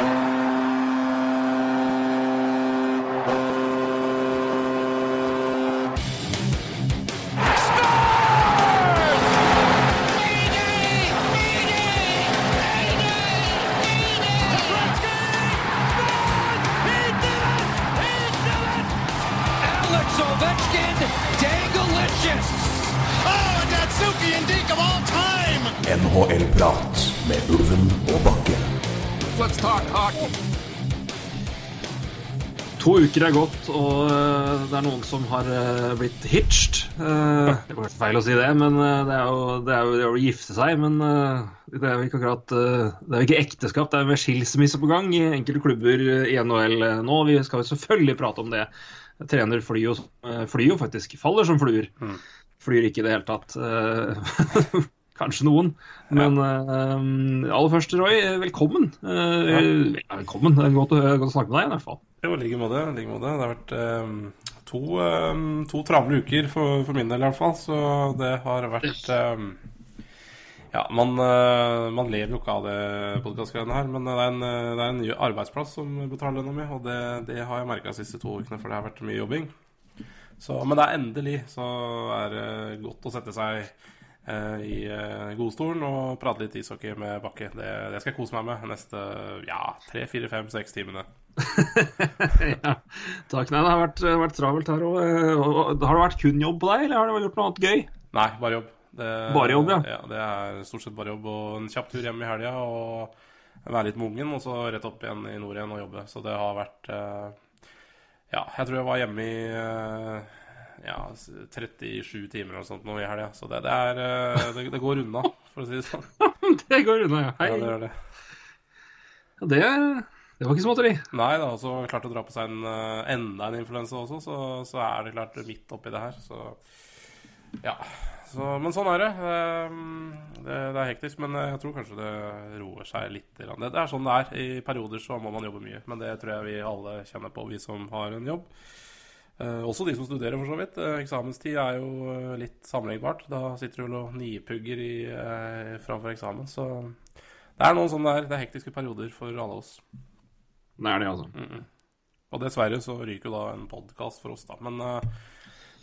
Alex uker er gått, og eh, det er noen som har eh, blitt hitched. Eh, Det var feil å si det, men det er jo, det er jo, det er jo å gifte seg. Men det er jo ikke akkurat Det er jo ikke ekteskap, det er mer skilsmisse på gang i enkelte klubber i NHL nå. Vi skal jo selvfølgelig prate om det. Trener flyr jo, fly jo faktisk. Faller som fluer. Flyr ikke i det hele tatt. Kanskje noen. Men eh, aller først, Roy, velkommen. Eh, ja, velkommen. Det er godt å, godt å snakke med deg, i hvert fall. Jo, i like måte. like måte. Det har vært eh, to, to travle uker for, for min del, i hvert fall. Så det har vært Ja, man, man lever jo ikke av det podkastgreiene her, men det er en, det er en ny arbeidsplass som betaler lønna mi, og det, det har jeg merka de siste to ukene, for det har vært mye jobbing. Så, men det er endelig så er det godt å sette seg i eh, godstolen og prate litt ishockey med Bakke. Det, det skal jeg kose meg med neste ja, tre, fire, fem, seks timene. ja, takk. Nei, det har vært, vært travelt her òg. Har det vært kun jobb på deg, eller har du gjort noe annet gøy? Nei, bare jobb. Det, Bare jobb, ja. ja. Det er stort sett bare jobb og en kjapp tur hjem i helga og være litt med ungen, og så rett opp igjen i nord igjen og jobbe. Så det har vært eh, Ja, jeg tror jeg var hjemme i eh, ja, 37 timer eller noe sånt nå i helga. Så det, det er eh, det, det går unna, for å si det sånn. det går unna, ja. Hei. Ja, det det. Ja, det, det var ikke småtteri. Nei det er også klart å dra på seg en, eh, enda en influensa også, så, så er det klart midt oppi det her. Så ja. Så, men sånn er det. Ehm, Det, det er hektisk, men jeg tror kanskje det roer seg litt. Det er sånn det er. I perioder så må man jobbe mye, men det tror jeg vi alle kjenner på, vi som har en jobb. Eh, også de som studerer, for så vidt. Eh, eksamenstid er jo eh, litt sammenlignbart. Da sitter du og nipugger i, eh, framfor eksamen. Så det er noen sånne der, det er hektiske perioder for alle oss. Det er det, altså. Og dessverre så ryker jo da en podkast for oss, da. Men, eh,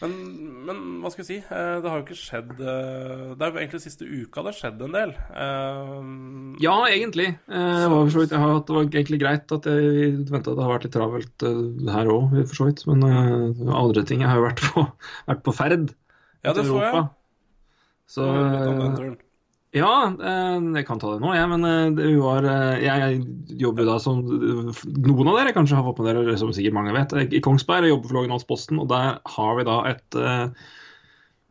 men, men hva skal vi si? Eh, Det har jo ikke skjedd eh, Det er jo egentlig siste uka det har skjedd en del. Eh, Ja, egentlig. Det var, så vidt, har, det var egentlig greit at jeg venta det har vært litt travelt her òg, for så vidt. Men andre ting Jeg har jo vært på, vært på ferd Ja, det så jeg. Så Ja, eh, jeg kan ta det nå, jeg. Men eh, det var eh, Jeg jobber jo da som Noen av dere kanskje har fått med dere, som sikkert mange vet, i Kongsberg. Jeg jobber for Lågendalsposten, og der har vi da et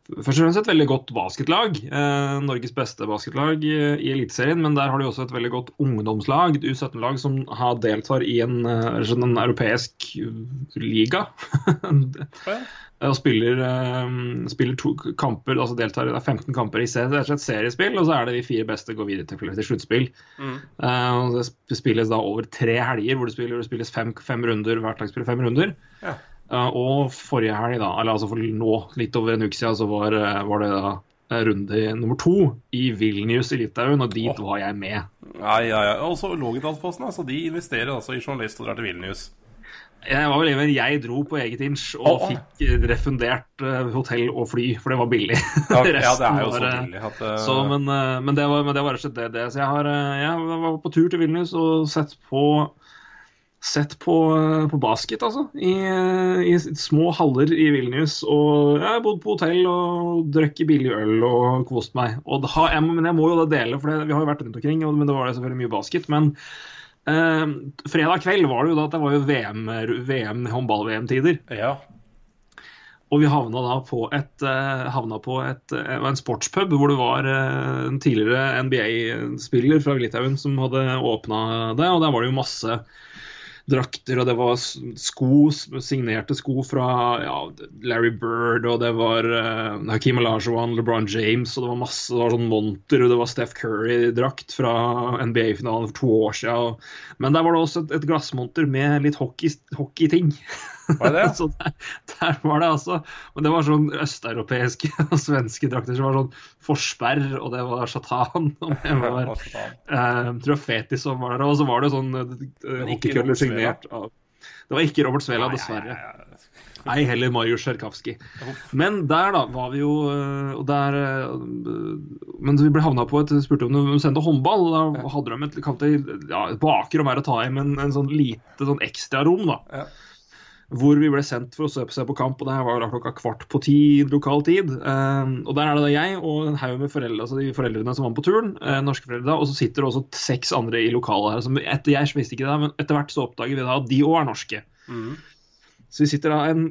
Først og fremst et veldig godt basketlag. Eh, Norges beste basketlag i, i Eliteserien. Men der har de også et veldig godt ungdomslag, et U17-lag, som har deltar i en, eh, sånn en europeisk liga. Og spiller, eh, spiller to kamper, altså deltar er 15 kamper i serien. Det er et seriespill, og så er det de fire beste går videre til, til sluttspill. Eh, det spilles da over tre helger, hvor det, spiller, hvor det spilles fem, fem runder. Hvert lag spiller fem runder. Ja. Eh, og forrige helg, da, eller altså for nå, litt over en uke siden, så var, eh, var det da eh, runde nummer to i Vilnius i Litauen, og dit var jeg med. Ja, ja, ja. Og så Lågendalsposten, altså, de investerer altså i journalist og drar til Vilnius. Jeg var vel even jeg dro på eget inch og oh. fikk refundert hotell og fly, for det var billig. Ja, ja, det er jo så var, billig at Så, men, men, det var, men det var rett og slett det. det. Så jeg, har, jeg var på tur til Vilnius og sett på Sett på, på basket, altså. I, I små haller i Vilnius. Og jeg har bodd på hotell og drukket billig øl og kost meg. Og da, jeg, men jeg må jo da dele, for det, vi har jo vært rundt omkring, og, men det var det selvfølgelig mye basket. Men eh, fredag kveld var det jo da at det var jo VM, VM håndball-VM-tider. Ja. Og vi havna da på et, eh, havna på et, eh, en sportspub hvor det var eh, en tidligere NBA-spiller fra Litauen som hadde åpna det, og der var det jo masse drakter, og det var sko, signerte sko fra ja, Larry Bird, og det var uh, Hakeem Olajuwon, LeBron James, og det var masse det var sånn monter, og det var Steph Curry-drakt fra NBA-finalen for to år siden. Og, men der var det også et, et glassmonter med litt hockey- hockeyting. Var det det? så der, der var det altså Men det var sånn østeuropeiske og svenske drakter som var sånn forsperr, og det var Shatan, og det var eh, tror som var der, og så var det sånn uh, ikke hockeykøller Robert signert av Det var ikke Robert Svela, dessverre. Nei, heller Marius Sjerkavskij. Men der, da, var vi jo øh, og der, øh, Men vi ble havna på et spurte om de sendte håndball. Da hadde de et ja, et bakrom her å ta i, men en sånn lite sånn ekstrarom, da. Hvor vi ble sendt for å se på, se på kamp, og det her var da klokka kvart på ti lokal tid. Eh, og der er det da jeg og en haug med foreldre, altså de foreldrene som var med på turen, eh, norske foreldre, da, og så sitter det også seks andre i lokalet her. Som etter, jeg visste ikke det, men etter hvert så oppdager vi da at de òg er norske. Så vi sitter da en,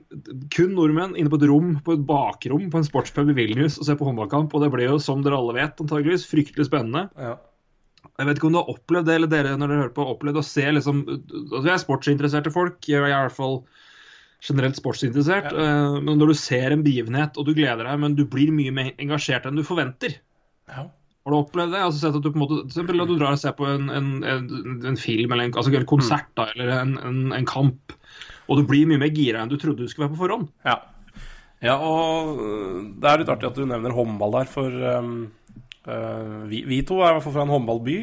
kun nordmenn inne på et rom, på et bakrom på en sportspub i Vilnius og ser på håndballkamp. Og det ble jo, som dere alle vet, antageligvis fryktelig spennende. Ja. Jeg vet ikke om du har opplevd det, eller dere når dere hører på, opplevd å se liksom altså Vi er sportsinteresserte folk. Jeg er i hvert fall generelt sportsinteressert. Ja. Men når du ser en begivenhet og du gleder deg, men du blir mye mer engasjert enn du forventer. Ja. Har du opplevd det? Altså sett at du på en måte, eksempel at du drar og ser på en, en, en, en film eller en, altså en konsert da, eller en, en, en kamp, og du blir mye mer gira enn du trodde du skulle være på forhånd. Ja. ja, og øh, det er litt artig at du nevner håndball der, for um, uh, vi, vi to er i hvert fall fra en håndballby,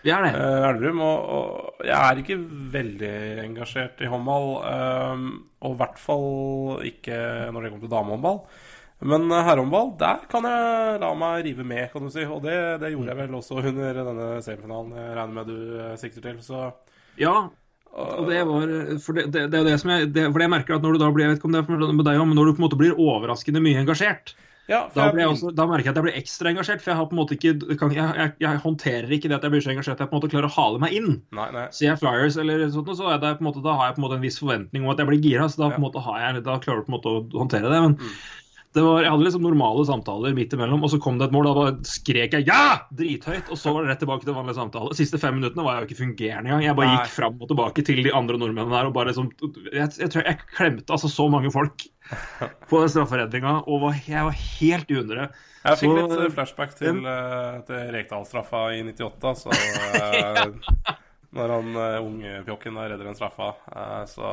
Vi er det. Uh, Elverum, og, og jeg er ikke veldig engasjert i håndball. øhm, og i hvert fall ikke når det kommer til damehåndball. Men øh, herrehåndball, der kan jeg la meg rive med, kan du si. Og det, det gjorde jeg vel også under denne semifinalen jeg regner med du øh, sikter til. Så Ja, og det var For det, det, det er det som jeg det, For jeg merker at når du da blir Jeg vet ikke om det er med deg men når du på en måte blir overraskende mye engasjert, ja, da, jeg jeg også, da merker jeg at jeg blir ekstra engasjert. For jeg har på en måte ikke kan, jeg, jeg, jeg håndterer ikke det at jeg blir så engasjert at jeg på en måte klarer å hale meg inn. Nei, nei. Ser jeg Flyers eller sånt, så er det på en måte, da har jeg på en måte en viss forventning om at jeg blir gira. Så da, på en måte har jeg, da klarer du på en måte å håndtere det. Men det var, jeg hadde liksom normale samtaler midt imellom, og så kom det et mål. Da bare skrek jeg 'ja!' drithøyt, og så var det rett tilbake til vanlig samtale. De siste fem minuttene var jeg jo ikke fungerende engang. Jeg bare gikk fram og tilbake til de andre nordmennene der og bare liksom Jeg, jeg tror jeg klemte altså så mange folk på den strafferedninga, og var, jeg var helt i undre. Jeg fikk Så- litt eh, flashback til, uh, til Rekdal-straffa i 98. Så eh, når han uh, ungepjokken der redder en straffa, uh, så,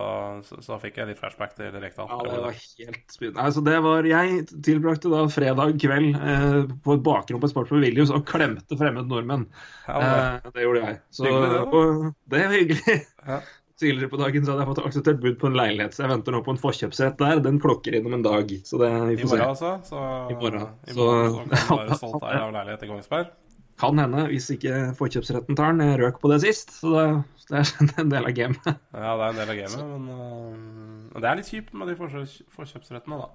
så, så fikk jeg litt flashback til Rekdal. Ja, det var helt spennende. Altså, det var, jeg tilbrakte da fredag kveld uh, på et bakrom på et sport på Williams og klemte fremmede nordmenn. Ja, det- Uh, det gjorde jeg. Så, Hyggelig, det, var og det er hyggelig. Ja. Tidligere på dagen så hadde jeg fått akseptert bud på en leilighet, så jeg venter nå på en forkjøpsrett der. Den klokker inn om en dag. Så det vi I får se. morgen, altså. Så, I morgen. i morgen så, Så- kan du være stolt av leilighet i Kongsberg. Kan hende, hvis ikke forkjøpsretten tar den. Jeg røk på det sist, så det, det er en del av gamet. Ja, det er en del av gamet, men uh, det er litt kjipt med de forkjøpsrettene, da.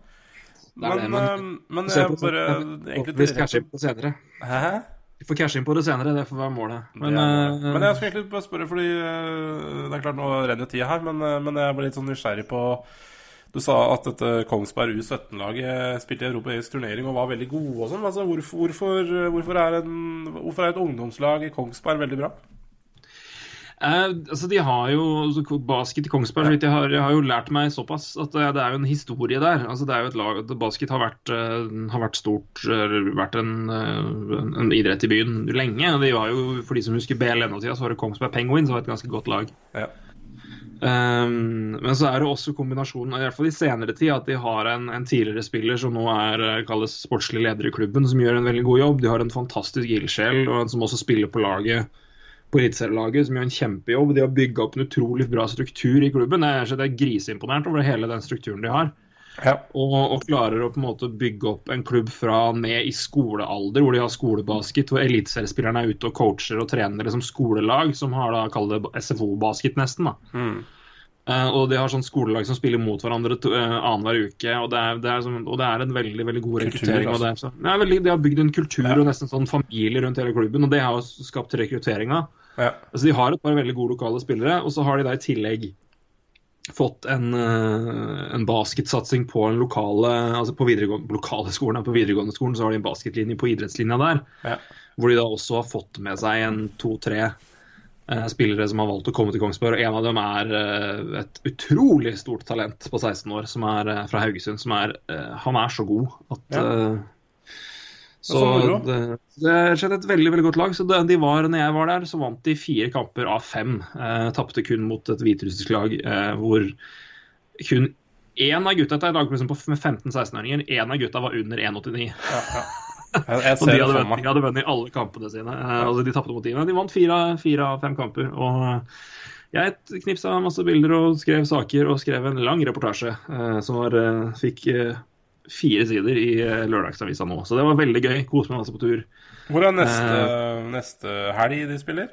Er det, Men, men- eh, men jeg bare egentlig skal cashe inn på det senere. Hæ? Vi får cashe inn på det senere, det får være målet. Men, eh, men jeg skulle egentlig bare spørre, fordi det er klart nå renner tida her, men, men jeg ble litt sånn nysgjerrig på Du sa at dette Kongsberg U17-laget spilte i europeisk turnering og var veldig gode og sånn. Altså, hvorfor, hvorfor, hvorfor, er en, hvorfor er et ungdomslag i Kongsberg veldig bra? Eh, altså de har jo altså, Basket i Kongsberg jeg har, jeg har jo lært meg såpass at det, det er jo en historie der. Altså Det er jo et lag Basket har vært, eh, har vært stort vært en, eh, en, en idrett i byen lenge. De var jo, For de som husker BLNO-tida, så var det Kongsberg Penguins som var et ganske godt lag. Ja. Um, men så er det også kombinasjonen, i hvert fall i senere tid, at de har en, en tidligere spiller som nå er eh, kalles sportslig leder i klubben, som gjør en veldig god jobb. De har en fantastisk ildsjel, og en som også spiller på laget på eliteserielaget, som gjør en kjempejobb. De har bygga opp en utrolig bra struktur i klubben. Jeg er griseimponert over hele den strukturen de har. Ja. Og, og klarer å på en måte bygge opp en klubb fra ned i skolealder, hvor de har skolebasket, hvor eliteseriespillerne er ute og coacher og trener som skolelag, som har da kall det SFO-basket nesten. da. Mm. uh, og de har sånn skolelag som spiller mot hverandre uh, annenhver uke. Og det, er, det er som, og det er en veldig veldig god Kultur, Altså. og altså. det så, ja, veldig, De har bygd en kultur Ja. og nesten sånn familie rundt hele klubben, og det har jo skapt rekrutteringa. Ja. Altså, de har et par veldig gode lokale spillere, og så har de da i tillegg fått en, eh, en basketsatsing på en lokale altså på lokale skolen, på videregående skolen så har de en basketlinje på idrettslinja der. Ja. Hvor de da også har fått med seg en to-tre eh, spillere som har valgt å komme til Kongsberg. og En av dem er eh, et utrolig stort talent på 16 år som er eh, fra Haugesund. som er, eh, Han er så god at Ja. Eh, så Så det, det er et veldig veldig godt lag. så det, de var, når jeg var der, så vant de fire kamper av fem. Eh, Tapte kun mot et hviterussisk lag eh, hvor kun én av gutta etter er lag liksom på med 15-16-åringer. Én av gutta var under 1,89. Ja, ja. Og de hadde, vunnet, de hadde vunnet alle kampene sine. Eh, altså De tapte mot teamet. De vant fire, fire av fem kamper. Og eh, jeg knipsa masse bilder og skrev saker og skrev en lang reportasje eh, som var, eh, fikk fire sider i eh, lørdagsavisa nå. Så det var veldig gøy. Koste meg masse på tur. Hvor er neste, neste helg de spiller?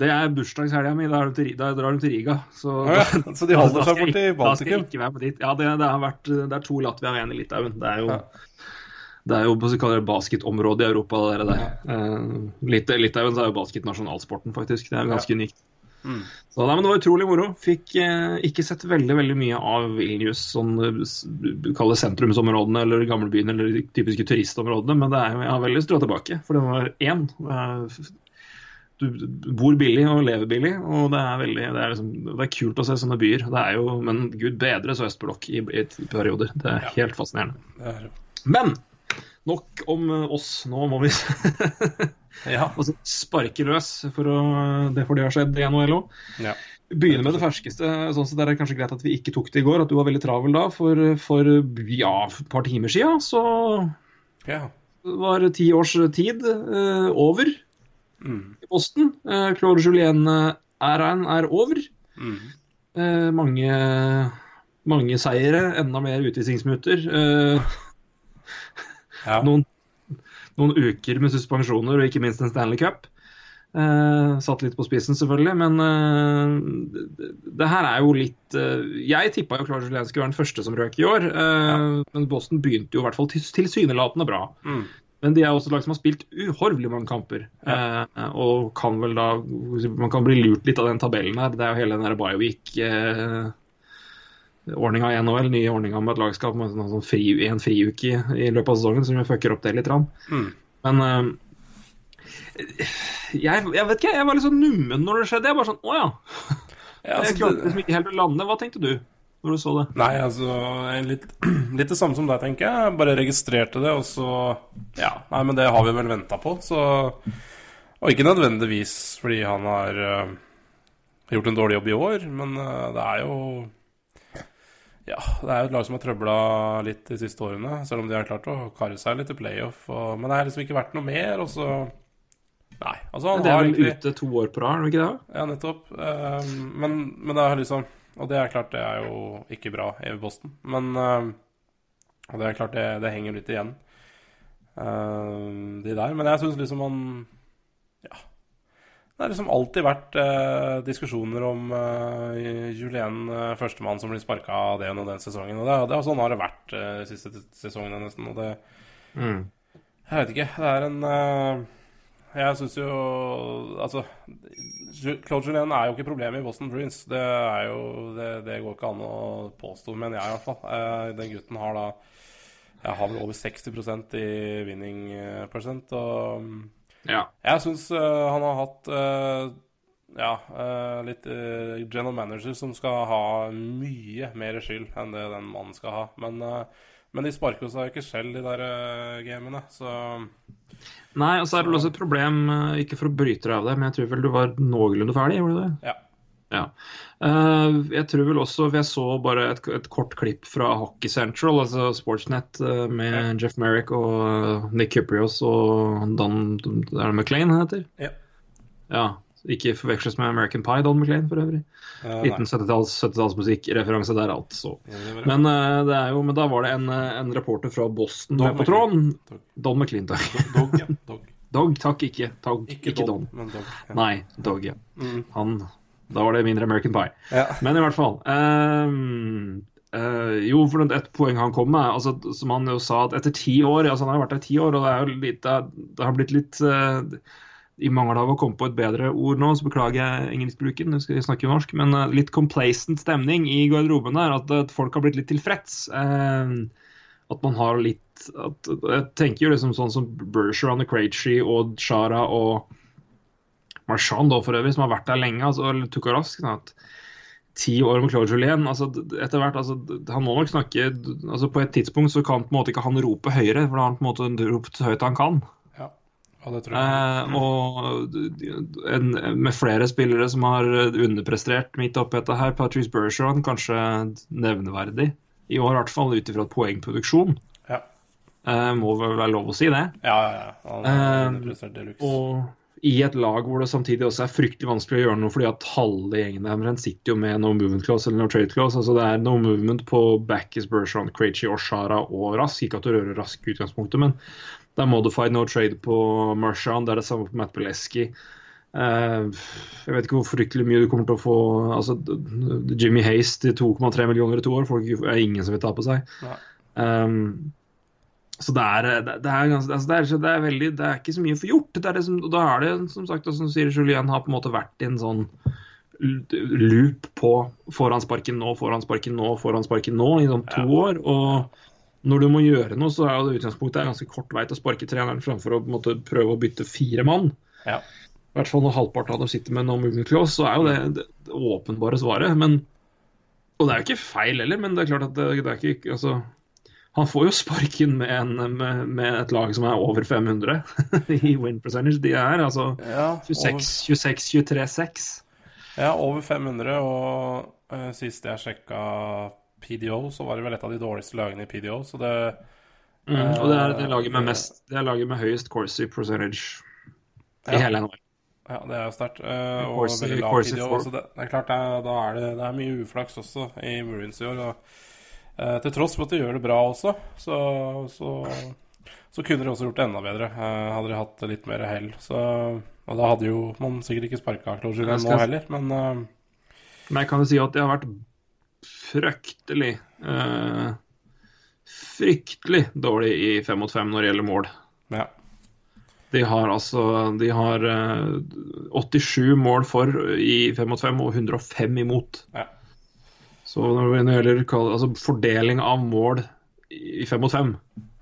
Det er bursdagshelga mi. Da, da drar de til Riga. Så, ja, så de holder seg borti Baltikum? Da skal jeg ikke være med dit. Ja, det, det har vært Det er to Latvia og én i Litauen. Det er jo Ja. Det er jo det, basketområdet i Europa. det der. Eh, Lit Litauen er jo basket nasjonalsporten, faktisk. Det er ganske unikt. Mm. Så, nei, men Det var utrolig moro. Fikk eh, ikke sett veldig veldig mye av Vilnius, sånn kalle sentrumsområdene eller gamlebyen eller de typiske turistområdene, men det er, jeg har veldig lyst til å dra tilbake. For det var én. eh, Du bor billig og lever billig, og det er veldig, det er, liksom, det er kult å se sånne byer. Det er jo, Men gud bedre så østblokk i, i perioder. Det er Ja. helt fascinerende. Det er, Men nok om eh, oss. Nå må vi ja. altså, sparke løs, for å, det får det har skjedd i NHL òg. ja. Begynne med det ferskeste. sånn sett er kanskje greit at vi ikke tok det i går, at du var veldig travel da. For, for ja, et par timer siden så ja. var ti års tid eh, over Mm. i Boston. Eh, Claude Julien-æraen er over. Mm. Eh, mange, mange seire, enda mer utvisningsminutter. Eh, ja. noen, noen uker med suspensjoner og ikke minst en Stanley Cup. Eh, satt litt på spissen, selvfølgelig, men eh, det, det her er jo litt eh, Jeg tippa jo Julien skulle være den første som røk i år, ja. men Boston begynte jo i hvert fall til- tilsynelatende bra. Mm. Men de er også lag som har spilt uhorvelig mange kamper. Eh, og kan vel da Man kan bli lurt litt av den tabellen her. Det er jo hele den der Biowik eh, ordninga i NHL, nye ordninga med et lagskap med en, sånn fri, en friuke i, i løpet av sesongen, som fucker opp det litt. Mm. Men uh, jeg, jeg vet ikke, jeg var litt sånn nummen når det skjedde. Jeg bare sånn Å ja. Ja, Jeg altså, klarte liksom ikke helt å lande. Hva tenkte du når du så det? Nei, altså litt, litt det samme som deg, tenker jeg. Jeg Bare registrerte det, og så Ja, nei, men det har vi vel venta på, så Og ikke nødvendigvis fordi han har uh, gjort en dårlig jobb i år, men uh, det er jo Ja, det er jo et lag som har trøbla litt de siste årene, selv om de har klart å karre seg litt i playoff. Og, men det har liksom ikke vært noe mer, og så Nei. Altså, han Det er har vel ute to år på rad, er det ikke det? ja, nettopp. Eh, men, men det er liksom Og det er klart, det er jo ikke bra i Boston. Men Og det er klart, det, det henger litt igjen, eh, de der. Men jeg syns liksom man Ja. Det har liksom alltid vært eh, diskusjoner om eh, Julien eh, førstemann som blir sparka av den og den sesongen. Og det, det, sånn har det vært eh, de siste sesongene, nesten. Og det Mm. jeg vet ikke. Det er en eh, Jeg syns jo Altså Claude Julien er jo ikke problemet i Boston Bruins. Det er jo Det, det går ikke an å påstå, mener jeg i hvert fall. Eh, den gutten har da Jeg har vel over 60% i winning eh, percent, og Ja. jeg syns han har hatt uh, ja, uh, litt eh, general manager som skal ha mye mer skyld enn det den mannen skal ha. Men, eh, men de sparker jo seg ikke selv, de der uh, gamene, så Nei, og så er det vel også et problem, eh, ikke for å bryte deg av det, men jeg tror vel du var noenlunde ferdig, gjorde du det? ja. Ja. Eh, jeg tror vel også Jeg så bare et, et kort klipp fra Hockey Central, altså Sportsnet, eh, med Jeff Merrick og eh, Nick Kyprios og Don Er det McLean han heter? Ja. Ja. Ikke forveksles med American Pie, Don McLean for øvrig. Eh, Liten 70-talls 70-tallsmusikkreferanse der, altså. Men, uh, det er jo, men da var det en, en reporter fra Boston Don med på tråden. Don McLean, takk. Dog, ja. Dog. Dog, takk, ikke. Dog, Ikke, ikke, Don, Don. Dog. Ja. Nei, Dog, ja. Mm. Han, da var det mindre American Pie. Ja. Men i hvert fall. Um, uh, jo, for et poeng han kom med, altså, som han jo sa at etter ti år altså Han har vært der i ti år, og det, er jo litt, det, det har blitt litt uh, I mangel av å komme på et bedre ord nå, så beklager jeg engelskbruken, jeg skal snakke jo norsk, men eh, litt complacent stemning i garderoben der. At, at folk har blitt litt tilfreds. Eh, at man har litt at, Jeg tenker jo liksom sånn som Bergeron og Krejci og Shara og Marchand da for øvrig, som har vært der lenge, altså, eller Tukarask. Sånn at ti år med Claude Julien altså, etter hvert, altså, Han må nok snakke altså, På et tidspunkt så kan på en måte ikke han rope høyere, for da har han på en måte ropt så høyt han kan. Ja. Ja, det tror jeg. Eh, og en, med flere spillere som har underprestert midt oppi dette her. Patrice Bergeron kanskje nevneverdig i år, i hvert fall ut ifra poengproduksjon. Ja. Eh, må vel være lov å si det. Ja, ja, ja. Han underprestert de luxe. Og i et lag hvor det samtidig også er fryktelig vanskelig å gjøre noe fordi at halve gjengen der sitter jo med no movement clause eller no trade clause. Altså det er no movement på Backis, Bershon, Krejci, Oshara og Rask. Ikke at du rører Rask i utgangspunktet, men det er modified no trade på Marchand. Det er det samme på Matt Beleski. Eh, jeg vet ikke hvor fryktelig mye du kommer til å få altså, Jimmy Haze til 2,3 millioner i to år. Folk er ingen som vil ta på seg. Um, så det er, det, det, er ganske, altså det, er, det, er veldig, det er ikke så mye få gjort. Det er det som, og da er det, som sagt, og som sier Julien, har på en måte vært i en sånn loop på forhåndssparken sparken nå, forhåndssparken sparken nå, forhåndssparken sparken nå, i sånn to år. Og når du må gjøre noe, så er det utgangspunktet ganske kort vei til å sparke treneren framfor å måte, prøve å bytte fire mann. Ja. I hvert fall når halvparten av dem sitter med no moving clause, så er jo det det, det åpenbare svaret. Men, og det er jo ikke feil heller, men det er klart at det, det er ikke altså, Han får jo sparken med, en, med, med et lag som er over 500 i win percentage. De er altså Ja, 26, 26 23, 6. Ja, over 500, og uh, sist jeg sjekka PDO, så var det vel et av de dårligste lagene i PDO, så det Mm, og det er det laget med mest Det er laget med høyest Corsi percentage i Ja. hele NHL. Ja, det er jo sterkt. Uh, og veldig lav PDO, så det, det er klart det da er det, det er mye uflaks også i Bruins i år. Og, eh, til tross for at de gjør det bra også, så, så, så kunne de også gjort det enda bedre. eh, hadde de hatt litt mer hell. Så, og da hadde jo man sikkert ikke sparka Claude nå heller, men eh, Men jeg kan jo si at det har vært fryktelig eh, Fryktelig dårlig i fem mot fem når det gjelder mål. ja. De har altså De har eh, 87 mål for i fem mot fem og 105 imot. Ja. Så når det gjelder altså fordeling av mål i fem mot fem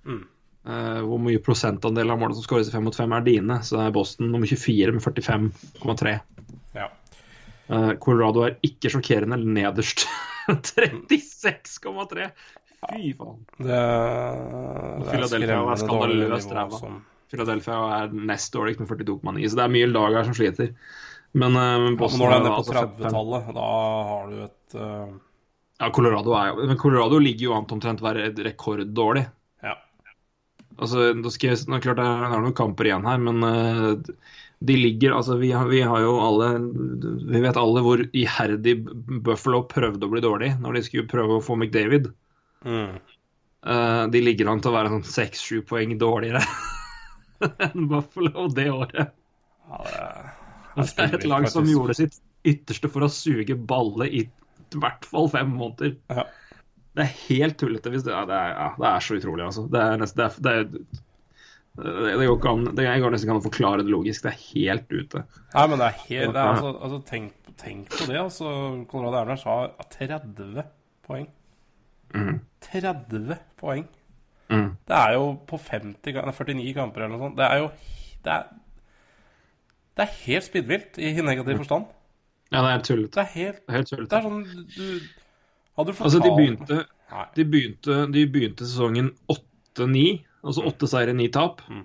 Mm. eh, Hvor mye prosentandel av målene som skåres i fem mot fem, er dine? Så er Boston nummer 24 med 45,3. ja. Eh, Colorado er ikke sjokkerende nederst. 36,3! Fy faen. Det, det Philadelphia er skandaløst ræva. Philadelphia er nest dårligst med 42,9, så det er mye lag her som sliter. Men, eh, Ja, men når det er nede på altså 55. 30-tallet, da har du et eh, Ja, Colorado er jo Men Colorado ligger jo an til omtrent å være rekorddårlig. Ja. Altså, da skal jeg, nå klart det er er noen kamper igjen her, men uh, de ligger Altså, vi har, vi har jo alle Vi vet alle hvor iherdig Buffalo prøvde å bli dårlig når de skulle prøve å få McDavid. Mm. Uh, de ligger an til å være sånn seks-sju poeng dårligere enn Buffalo det året. Ja, det er, Det er et lag som gjorde sitt ytterste for å suge balle i i hvert fall fem måneder. Ja. Det er helt tullete. Hvis det, ja, det, er, ja, det er så utrolig, altså. Det, er nesten, det, er, det, det, går an Det går nesten ikke an å forklare det logisk. Det er helt ute. Nei, men det er helt det er, altså, altså, tenk, tenk på det, altså. Konrad Avalanche har 30 poeng. Mm. 30 poeng. Mm. Det er jo på 50, 49 kamper eller noe sånt. Det er jo Det er, det er helt spiddvilt i negativ forstand. Ja, det er tullete. Det er helt Det er helt Det er sånn du Hadde du fortalt Altså, de begynte, de begynte, de begynte sesongen 8-9, altså åtte seire, ni tap, Mm.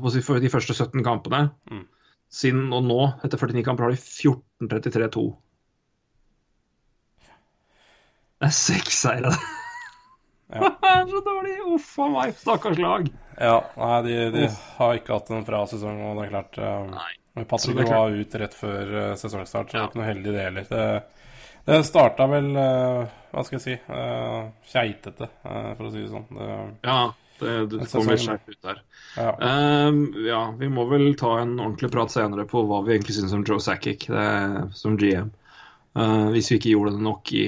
på de første 17 kampene. Mm. Siden og nå, etter 49 kamper, har de 14-33-2. Det er seks seire. Ja. Det er så dårlig! Uff a meg, stakkars lag. Ja, nei, de, de har ikke hatt en bra sesong, og det er klart um... Nei. Patrick var ut rett før eh, sesongstart, så det var er ikke noe heldig det heller. Det, det starta vel eh, Hva skal jeg si uh, keitete, for å si det sånn. Det, Ja, det, det En kommer skjevt ut der. ja. Um, ja, vi må vel ta en ordentlig prat senere på hva vi egentlig syns om Joe Sackick som GM. Uh, hvis vi ikke gjorde det nok i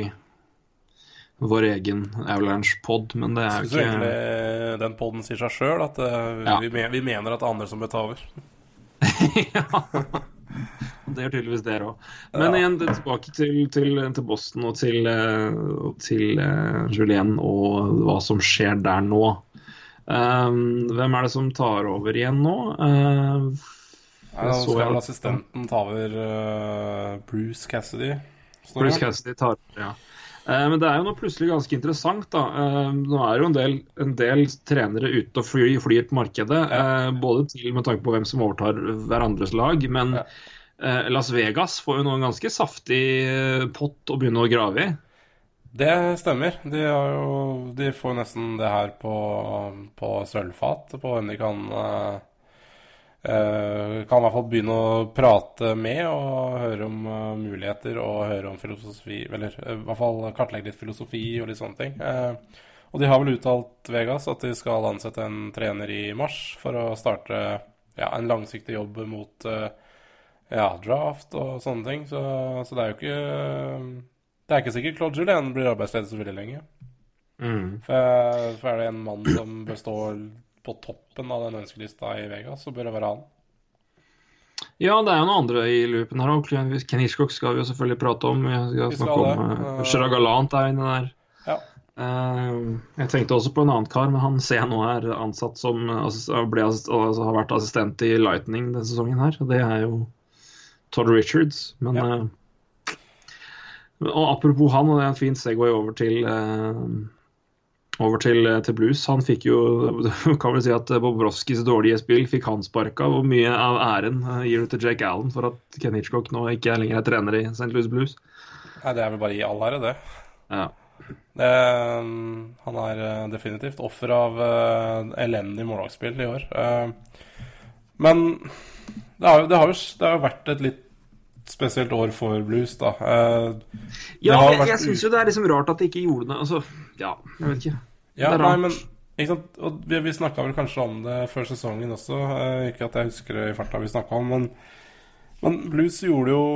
vår egen Avalanche-pod, men det er jo ikke egentlig den poden sier seg sjøl, at uh, Ja. vi, vi mener at det er andre som bør ta over. Ja. Det gjør tydeligvis dere òg. Men Ja. igjen tilbake til, til, til Boston og til, eh, til uh, Julien og hva som skjer der nå. Um, hvem er det som tar over igjen nå? Uh, Nei, Nå så skal vel assistenten ta over uh, Bruce Cassidy. Bruce. Cassidy tar over, ja. Eh, Men det er jo noe plutselig ganske interessant. da. Eh, Nå er jo en del, en del trenere ute og flyr, flyr på markedet. Ja. Både til med tanke på hvem som overtar hverandres lag. Men Ja. eh, Las Vegas får jo nå en ganske saftig eh, pott å begynne å grave i. Det stemmer. De, har jo, de får nesten det her på, på sølvfat, på hvem de kan eh, eh, Kan i hvert fall begynne å prate med og høre om eh, muligheter og høre om filosofi Eller eh, i hvert fall kartlegge litt filosofi og litt sånne ting. Eh, og de har vel uttalt Vegas at de skal ansette en trener i mars for å starte ja, en langsiktig jobb mot eh, ja, draft og sånne ting. Så, så det er jo ikke Det er ikke sikkert Claude Julien blir arbeidsledig så veldig lenge. For, for er det en mann som bør stå på toppen av den ønskelista i Vegas, så bør det være han. Ja, det er jo noen andre i loopen her òg. Ken Hitchcock skal vi jo selvfølgelig prate om. Vi skal Vi snakke skal om det. uh, Gerard Gallant er inne der. Ja. Uh, jeg tenkte også på en annen kar, men han ser jeg nå er ansatt som assist- ble altså, har vært assistent i Lightning denne sesongen her. og Det er jo Todd Richards. Men Ja. uh, og apropos han, og det er en fin Segway over til eh, over til, eh, til blues. Han fikk jo kan vel si at Bobrovskis dårlige spill fikk han sparka. Hvor mye av æren eh, gir du til Jake Allen for at Ken Hitchcock nå ikke er lenger er trener i St. Louis Blues? Nei, det er vel bare i all ære, det. Ja. det. Han er eh, definitivt offer av eh, elendig målvaktspill i år. Eh, men det har, jo, det, har jo, det har jo vært et litt spesielt år for blues, da. Eh, det Ja, jeg, jeg syns jo det er liksom rart at de ikke gjorde det. Altså, ja, jeg vet ikke. Ja, Det er nei, men ikke sant? Og vi, vi snakka vel kanskje om det før sesongen også. Eh, ikke at jeg husker det i farta vi snakka om, men, men Blues gjorde jo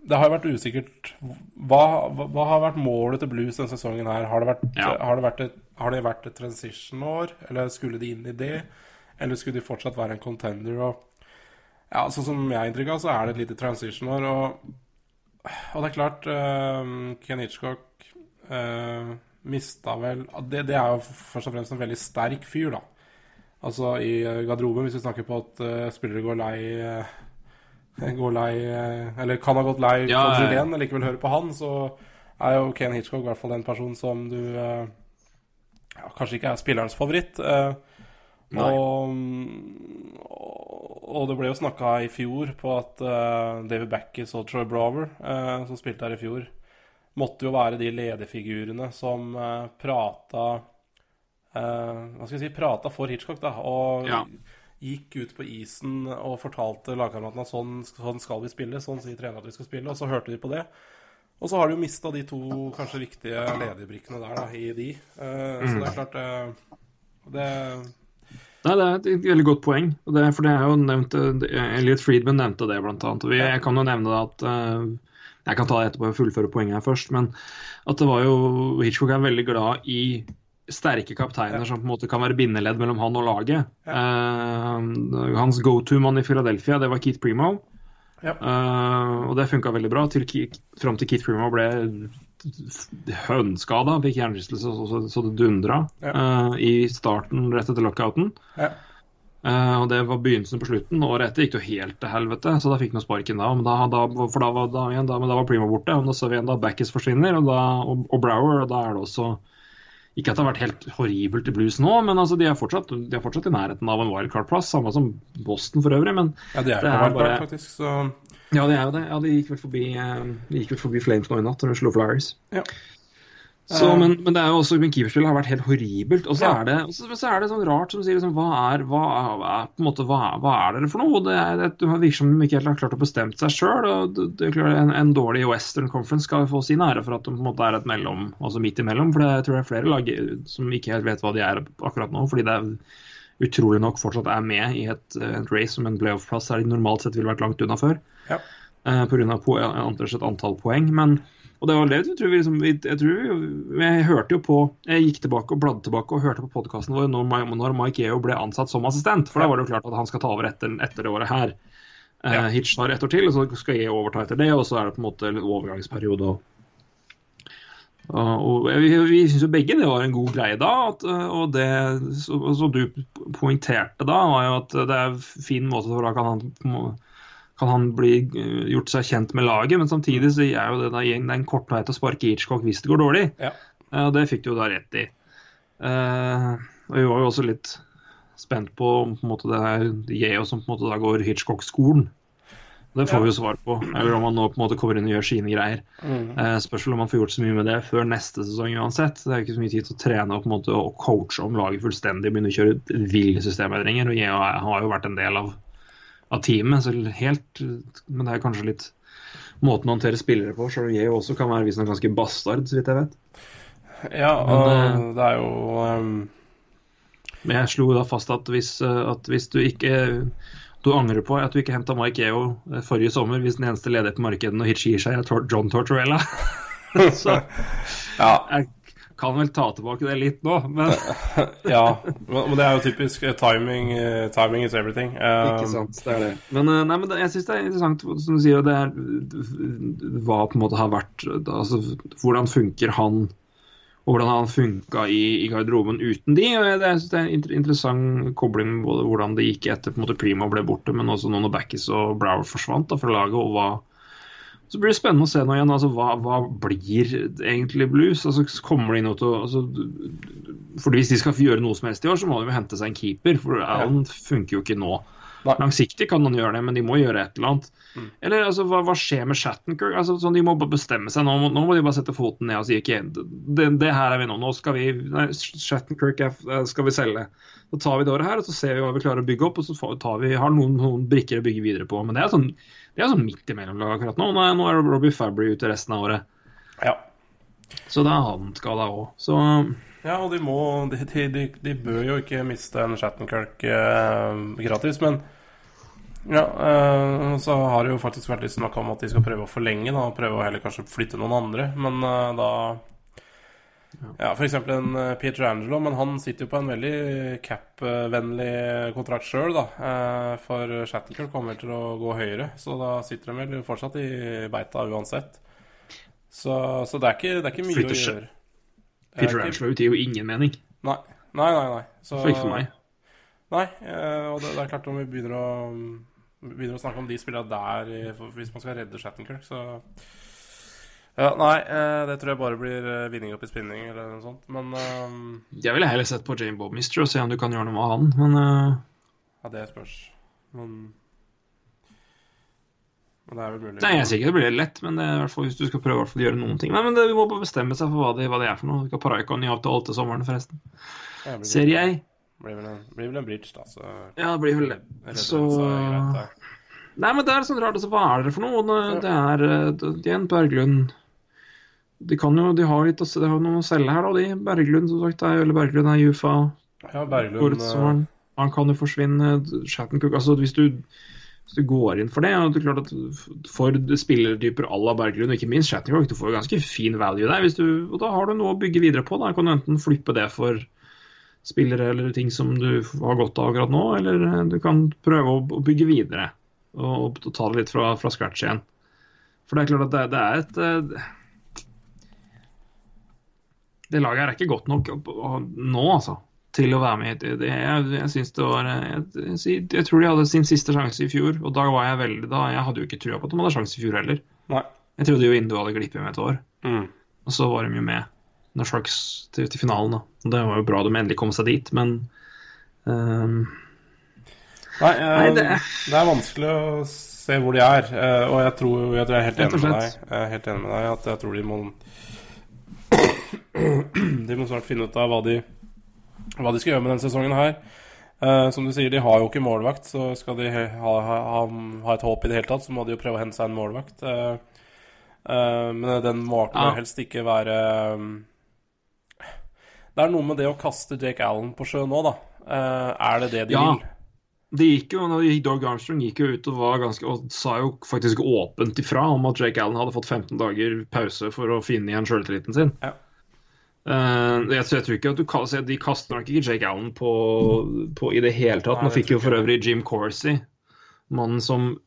Det har jo vært usikkert hva, hva, har vært målet til Blues denne sesongen her? Har det vært, Ja. har det vært, et, har det vært et transition-år, eller skulle de inn i det? Eller skulle de fortsatt være en contender? Og, ja, Sånn som jeg har inntrykk av, så er det et lite transition-år. Og, og det er klart, uh, Ken Hitchcock uh, mista vel det, det er jo først og fremst en veldig sterk fyr, da. Altså i eh, garderoben, hvis vi snakker på at uh, spillere går lei uh, Går lei eh, Eller kan ha gått lei Ja, Claude Julien. Julien, og likevel høre på han, så er jo Ken Hitchcock i hvert fall en person som du eh, ja, kanskje ikke er spillerens favoritt. eh, og, og det ble jo snakka i fjor på at eh, David Backes og Troy Brower, eh, som spilte her i fjor, måtte jo være de lederfigurene som uh, prata eh, Hva skal jeg si Prata for Hitchcock, da. Og Ja. gikk ut på isen og fortalte lagkameratene at sånn, sånn skal vi spille, sånn sier treneren at vi skal spille, og så hørte de på det. Og så har de jo mista de to kanskje viktige lederbrikkene der, da, i de. Eh, Så det er klart det Nei, Det er et veldig godt poeng. Og det, for det er jo nevnt, Elliot Friedman nevnte det, blant annet. Og vi, jeg kan jo nevne at Jeg kan ta det etterpå og fullføre poenget her først. Men at det var jo Hitchcock er veldig glad i sterke kapteiner som på en måte kan være bindeledd mellom han og laget. Eh, hans go-to-mann i Philadelphia, det var Keith Primo. Ja. Uh, og det funka veldig bra til, fram til Keith Primo ble hønskada, fikk hjernerystelse så, så, så det dundra Ja. eh, i starten rett etter lockouten. Ja. Eh, og det var begynnelsen på slutten. Året etter gikk det jo helt til helvete, så da fikk han sparken da. Men da, da, for da var, da, igjen, da, men da var Primo borte, og da så vi igjen da Backis forsvinner, og, da, og, og Brower, og da er det også Ikke at det har vært helt horribelt i blues nå, men altså, de, er fortsatt, de er fortsatt i nærheten av en wildcard-plass, samme som Boston for øvrig. Men Ja, de er Det er bare- faktisk, så ja, de er jo det. Ja, de gikk vel forbi, eh, de gikk vel forbi Flames nå i natt, når de slo Flyers. Ja. Så, Eh. men, men det er jo også men keeperspillet har vært helt horribelt. Og så Ja. er det, og så, så er det sånn rart som sier liksom, hva er, hva er, på en måte, hva, hva er dere for noe? Det, er, det virker som de ikke helt har klart å bestemme seg sjøl. En, en dårlig Western Conference skal få sin ære for at de på en måte er et mellom, altså midt imellom. For det, jeg tror det er flere lag som ikke helt vet hva de er akkurat nå. fordi det er utrolig nok fortsatt er med i et, et race som en playoff-plass der de normalt sett ville vært langt unna før. Ja. Uh, av po antall poeng. Men, og det var det jeg tror vi liksom Jeg tror vi, jeg hørte jo på Jeg gikk tilbake og bladde tilbake og hørte på podkasten vår når, når Mike Yeo ble ansatt som assistent. For da var det jo klart at han skal ta over etter, etter det året her. Ja. Uh, Hitch tar ett år til, og så skal Eo overta etter det. Og så er det på en måte en overgangsperiode. og og og vi, vi syns jo begge det var en god greie da. At, eh, og det som du poengterte da, var jo at det er en fin måte for da kan han, kan han bli eh, gjort seg kjent med laget, men samtidig så er jo det, da, det er en kortvei til å sparke Hitchcock hvis det går dårlig. Ja. Eh, Og det fikk de jo da rett i. Eh, og vi var jo også litt spent på om på en måte det er Yeo som på en måte da går Hitchcock-skolen. Det får Ja. vi jo svar på. Eller om han nå på en måte kommer inn og gjør sine greier. Mm. Spørs om han får gjort så mye med det før neste sesong uansett. Det er jo ikke så mye tid til å trene og på en måte og coache om laget fullstendig. Begynne å kjøre ville systemendringer. Og Yeo har jo vært en del av, av teamet, så helt Men det er kanskje litt måten å håndtere spillere på. Selv om Yeo også kan være visstnok ganske bastard, så vidt jeg vet. Ja, Men, og det er jo um... Men jeg slo da fast at hvis, eh, at hvis du ikke du angrer på at du ikke henta Mike Eo eh, forrige sommer, hvis den eneste leder på markedet når Hitch gir seg, er John Tortorella. Så Ja. jeg kan vel ta tilbake det litt nå, men ja. Men, det er jo typisk eh, timing. eh, timing is everything. Ikke Ehm, sant, det er det. Men, eh, nei, men jeg syns det er interessant, som du sier, og det er hva på en måte har vært altså, Hvordan funker han, og hvordan har han funka i, i garderoben uten de. og jeg- det, jeg synes det er en interessant kobling med både hvordan det gikk etter på en måte Primo ble borte, men også nå når Backis og Brower forsvant da, fra laget. og hva så blir det spennende å se nå igjen. altså Hva, hva blir egentlig blues? altså kommer de nå til å altså, for Hvis de skal gjøre noe som helst i år, så må de jo hente seg en keeper. For Allen funker jo ikke nå. Nei. Langsiktig kan han gjøre det, men de må gjøre et eller annet. Eller altså, hva, hva skjer med Shattenkirk? Altså, sånn, de må bare bestemme seg nå. Nå må de bare sette foten ned og si ikke det, det her er vi nå. Nå skal vi nei, Shattenkirk er, skal vi selge. Så tar vi det året her, og så ser vi hva vi klarer å bygge opp. Og så tar vi, har noen, noen brikker å bygge videre på. Men det er sånn, det er sånn midt imellom lag akkurat nå. Er, nå er Robbie Fabry ute resten av året. ja. Så det er han skada òg. Så Ja, og de må De, de, de, de bør jo ikke miste en Shattenkirk eh, gratis, men ja, eh, så har det jo faktisk vært litt snakk om at de skal prøve å forlenge, da, prøve å heller kanskje flytte noen andre, men eh, da Ja, eksempel en uh, Peter Angelo, men han sitter jo på en veldig cap-vennlig kontrakt sjøl, da. eh, for Shattenkirk kommer til å gå høyere, så da sitter de vel fortsatt i beita uansett. Så, så det, er ikke, det er ikke mye Flytter å gjøre. Er Peter Angelo gir jo ingen mening. Nei, nei, nei. nei. Så, For ikke for meg. Nei, eh, og det, det er klart om vi begynner å Begynner å snakke om de spillerne der hvis man skal redde Shattenkirk, så ja, Nei, eh, det tror jeg bare blir eh, vinning opp i spinning eller noe sånt. Men eh, Jeg ville heller sett på Jane Bobmister og se om du kan gjøre noe med han, men uh... ja, det spørs. Men Men det er vel mulig. Nei, jeg sier ikke det blir lett, men det er i hvert fall hvis du skal prøve i hvert fall å gjøre noen ting. Nei, men det, Vi må bare bestemme seg for hva det, hva det er for noe. Vi skal Paraika ny avtale til sommeren, forresten. Ja, blir, Ser jeg. Blir vel en, blir vel en bridge, da. Så Ja, det blir vel det. Så greit. Nei, men det er sånn rart. Altså, hva er det for noe? Det- Det er det- igjen Berglund De kan jo, de har litt å, de har noe å selge her, da. De Berglund, som sagt. Er, eller Berglund er Jufa. Ja, Berglund eh. Han kan jo forsvinne. Shattenkirk altså hvis du, hvis du går inn for det og det er klart at For spillertyper à la Berglund, og ikke minst Shattenkirk, du får jo ganske fin value der. Hvis du, og da har du noe å bygge videre på. Da kan du enten flippe det for spillere eller ting som du har godt av akkurat nå, eller eh, du kan prøve å, å bygge videre og, og ta det litt fra, fra scratch igjen. For det er klart at det, det er et eh, Det laget her er ikke godt nok nå, altså til å være med i det. Jeg, jeg synes det var jeg, jeg, jeg, tror de hadde sin siste sjanse i fjor, og da var jeg veldig da, Jeg hadde jo ikke trua på at de hadde sjanse i fjor heller. Nei. Jeg trodde jo Indu hadde glippet med et år, Mm. og så var de jo med når Sharks til, til finalen. da. Og Det var jo bra de endelig kom seg dit, men um... Nei, uh, Nei, det... det- er vanskelig å se hvor de er. Uh, og jeg tror jeg, tror jeg er helt enig med deg. Jeg er helt enig med deg at jeg tror de må De må snart finne ut av hva de, hva de skal gjøre med denne sesongen her. Uh, som du sier, de har jo ikke målvakt, så skal de ha, ha, ha, et håp i det hele tatt, så må de jo prøve å hente seg en målvakt. Uh, uh, men den målvakten Ja. må helst ikke være um, Det er noe med det å kaste Jake Allen på sjøen nå, da. Er det det de Ja. vil? det gikk jo, Dog Armstrong gikk jo ut og, var ganske, og sa jo faktisk åpent ifra om at Jake Allen hadde fått 15 dager pause for å finne igjen sjøltilliten sin. Ja. Eh, jeg, tror- jeg tror ikke at du kaster, De kaster nok ikke Jake Allen på, på i det hele tatt. Nå fikk jo for øvrig Jim Corsey, mannen som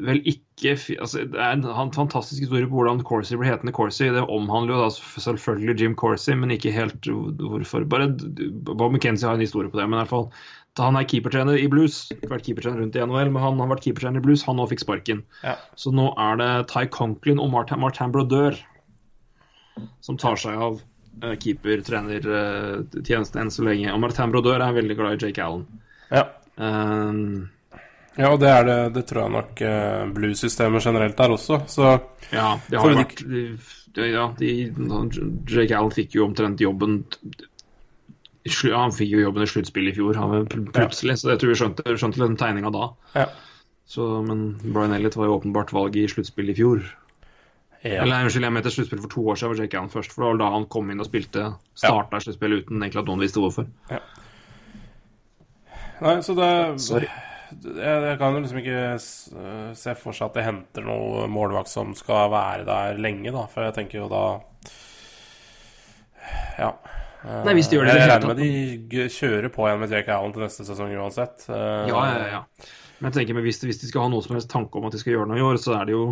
vel ikke altså, Det er en, fantastisk historie på hvordan Corsey ble hetende Corsey. Det omhandler jo da selvfølgelig Jim Corsey, men ikke helt hvorfor. Bare Bob McKenzie har en historie på det, men i hvert fall Han er keepertrener i Blues. Ikke vært keepertrener rundt i NHL, men han har vært keepertrener i Blues. Han nå fikk sparken. Ja. Så nå er det Ty Conklin og Martin, Martin Brodeur som tar seg av uh, keepertrenertjenesten enn så lenge. Og Martin Brodeur er veldig glad i Jake Allen. Ja. Um, ja, og det er det, det tror jeg nok uh, blues-systemet generelt er også, så ja, det har vært de, ja, de, Jake Allen fikk jo omtrent jobben ja, Han fikk jo jobben i sluttspillet i fjor, han plutselig. Ja. så jeg tror vi skjønte, skjønte den tegninga da. ja. Så, men Brian Elliot var jo åpenbart valget i sluttspillet i fjor. Ja. Eller unnskyld, jeg mente sluttspill for to år siden var Jake Allen først. For det var da han kom inn og spilte, starta sluttspillet uten egentlig at noen visste hvorfor. Nei, så det Sorry. jeg, jeg kan jo liksom ikke se for seg at det henter noe målvakt som skal være der lenge, da. For jeg tenker jo da Ja. Eh, Nei, hvis de gjør det Jeg hele regner med de kjører på igjen med Jake Allen til neste sesong uansett. Eh, Ja, ja, ja. Men jeg tenker men hvis, hvis de skal ha noe som helst tanke om at de skal gjøre noe i år, så er det jo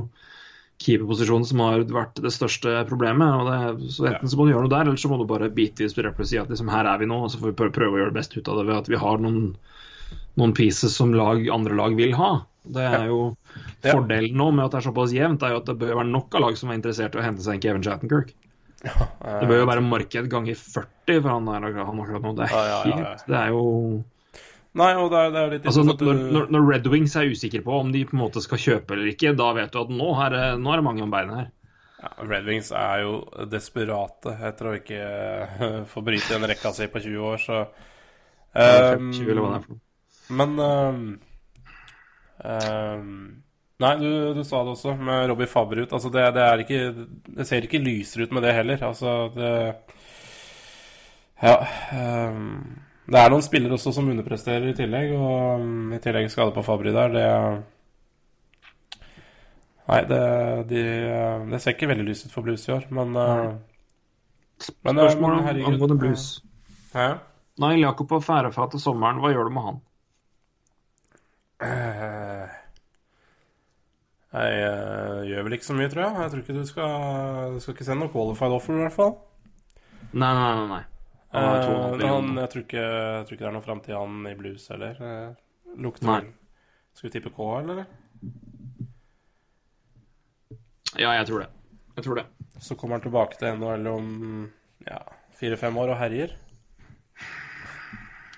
keeperposisjonen som har vært det største problemet. Og det, så Enten så må du gjøre noe der, eller så må du bare bite i spillet og si at liksom, her er vi nå, og så får vi prøve, å gjøre det best ut av det ved at vi har noen, noen pieces som lag, andre lag vil ha. Det er jo Ja. Fordelen nå med at det er såpass jevnt, er jo at det bør være nok av lag som er interessert i å hente seg en Kevin Shattenkirk. Ja, Det bør jo være marked ganger 40 for han, der, han akkurat nå. Det er helt Det er jo Nei, og det er, det er litt Altså, når, når, når Red Wings er usikre på om de på en måte skal kjøpe eller ikke, da vet du at nå er nå er det mange om beinet her. Ja, Red Wings er jo desperate etter å ikke eh, få bryte en rekka si på 20 år, så um, 20 eller hva det er for noe. Men um, um, Nei, du, du sa det også med Robbie Fabrut. ut. Altså, det, det er ikke Det ser ikke lysere ut med det heller. Altså, det Ja. Um, det er noen spillere også som underpresterer i tillegg, og um, i tillegg skade på Fabry der. Det Nei, det, de, det ser ikke veldig lyst ut for Blues i år, men uh, men, uh, Spørsmål men angående blues. Hæ? Nei, Jakob på fra til sommeren, hva gjør du med han? Eh, Jeg eh, gjør vel ikke så mye, tror jeg. Jeg tror ikke du skal Du skal ikke sende noe qualified offer, i hvert fall. Nei, nei, nei. nei. Han har to og en halv Eh, han, jeg, tror ikke, jeg tror ikke det er noen framtid han i blues heller. Eh, Lukter Skal vi tippe K, eller? Ja, jeg tror det. Jeg tror det. Så kommer han tilbake til NHL om ja, fire-fem år og herjer.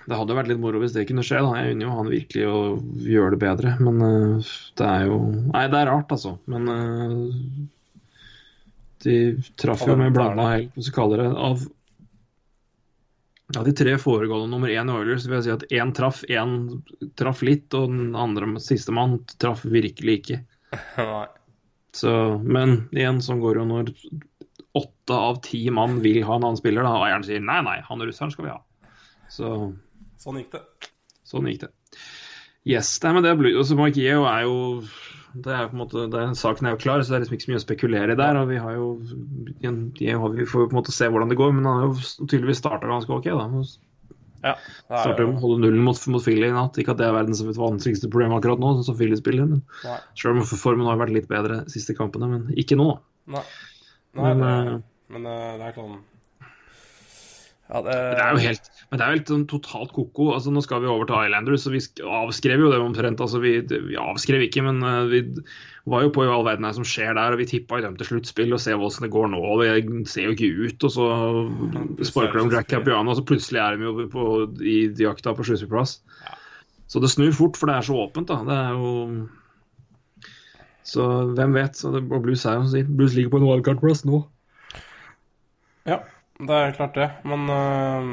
Det hadde vært litt moro hvis det kunne skje. da. Jeg unner jo han virkelig å gjøre det bedre. Men uh, det er jo Nei, det er rart, altså. Men uh, de traff jo med blanda hell, hva skal vi kalle det. Av, av de tre foregående nummer én i Oilers vil jeg si at én traff, én traff litt, og den andre sistemann traff virkelig ikke. Nei. Så, men igjen, sånn går det jo når åtte av ti mann vil ha en annen spiller, da, og eieren sier nei, nei, han russeren skal vi ha. Så Sånn gikk det. Sånn gikk det. Yes, det er med det er Blue, altså Mike Yeo er jo det er på en måte, er, Saken er jo klar, så det er liksom ikke så mye å spekulere i der. og Vi har jo, vi får jo på en måte se hvordan det går, men han har jo tydeligvis starta ganske ok. da. Ja. Er, Starter med å holde nullen mot, mot Philly i natt. Ikke at det er verdens vanskeligste problem akkurat nå, sånn som Philly spiller, men nei. selv om formen har vært litt bedre de siste kampene. Men ikke nå. Nei. Nei, Men, det, eh, men eh, det er sånn Ja, det, Det er jo helt, men det er jo helt sånn totalt ko-ko. Altså, nå skal vi over til Islanders, og vi avskrev jo det omtrent. Altså, vi, vi avskrev ikke, men eh, vi var jo på i all verden her som skjer der. Og vi tippa dem til sluttspill og se hvordan det går nå. og Det ser jo ikke ut. Og så sparker de Jack Capiano, og så plutselig er de jo på, i jakta på sluttspillplass. Så det snur fort, for det er så åpent. da. Det er jo Så hvem vet? Så det, og Blues er jo Blues ligger på en wildcard-plass nå. Ja, det er klart det. Men, øh,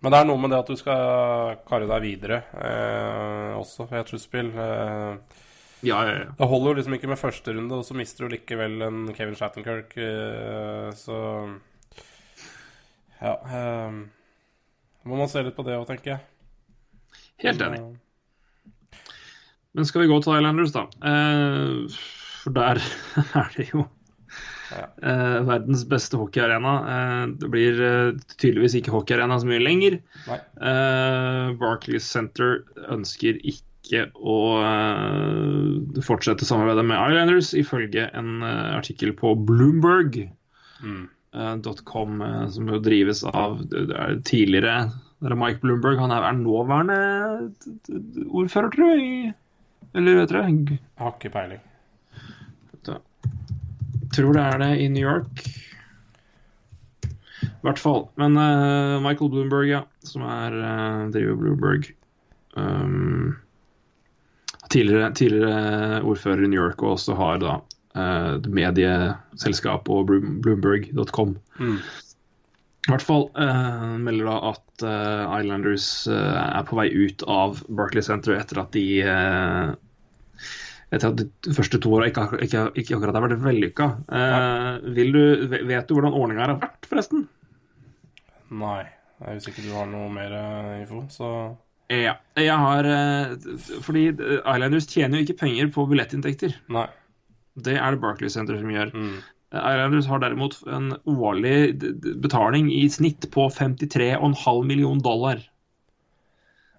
men det er noe med det at du skal karre deg videre øh, også i et sluttspill. Øh, Ja, ja, ja. det holder jo liksom ikke med første runde, og så mister du likevel en Kevin Shattenkirk. øh, så Ja. øh, må man se litt på det òg, tenker jeg. Helt enig. Men, Men skal vi gå til Islanders, da? Eh, for der er det jo. Eh, verdens beste hockeyarena. Eh, det blir eh, tydeligvis ikke hockeyarena så mye lenger. Eh, Barclays Center ønsker ikke å eh, fortsette samarbeidet med Islanders, ifølge en artikkel på Bloomberg. Mm. .com, som jo drives av det er tidligere Eller Mike Bloomberg, han er, er nåværende ordfører, tror jeg. Eller vet dere? Har ikke peiling. Tror det er det i New York. I hvert fall. Men uh, Michael Bloomberg, ja, som er uh, driver Bloomberg um, tidligere, tidligere ordfører i New York, og også har da uh, medieselskap og Bloomberg.com. Mm. I hvert fall uh, melder da at uh, Islanders uh, er på vei ut av Barclay Center etter at de eh, etter at de første to åra ikke, ikke, ikke akkurat har vært vellykka. Eh, du, vet du hvordan ordninga har vært, forresten? Nei. Hvis ikke du har noe mer eh, info, så Ja. Jeg har eh, Fordi eh, Islanders tjener jo ikke penger på billettinntekter. Nei. Det er det Barclays Center som gjør. Mm. Islanders har derimot en årlig betaling i snitt på 53,5 million dollar.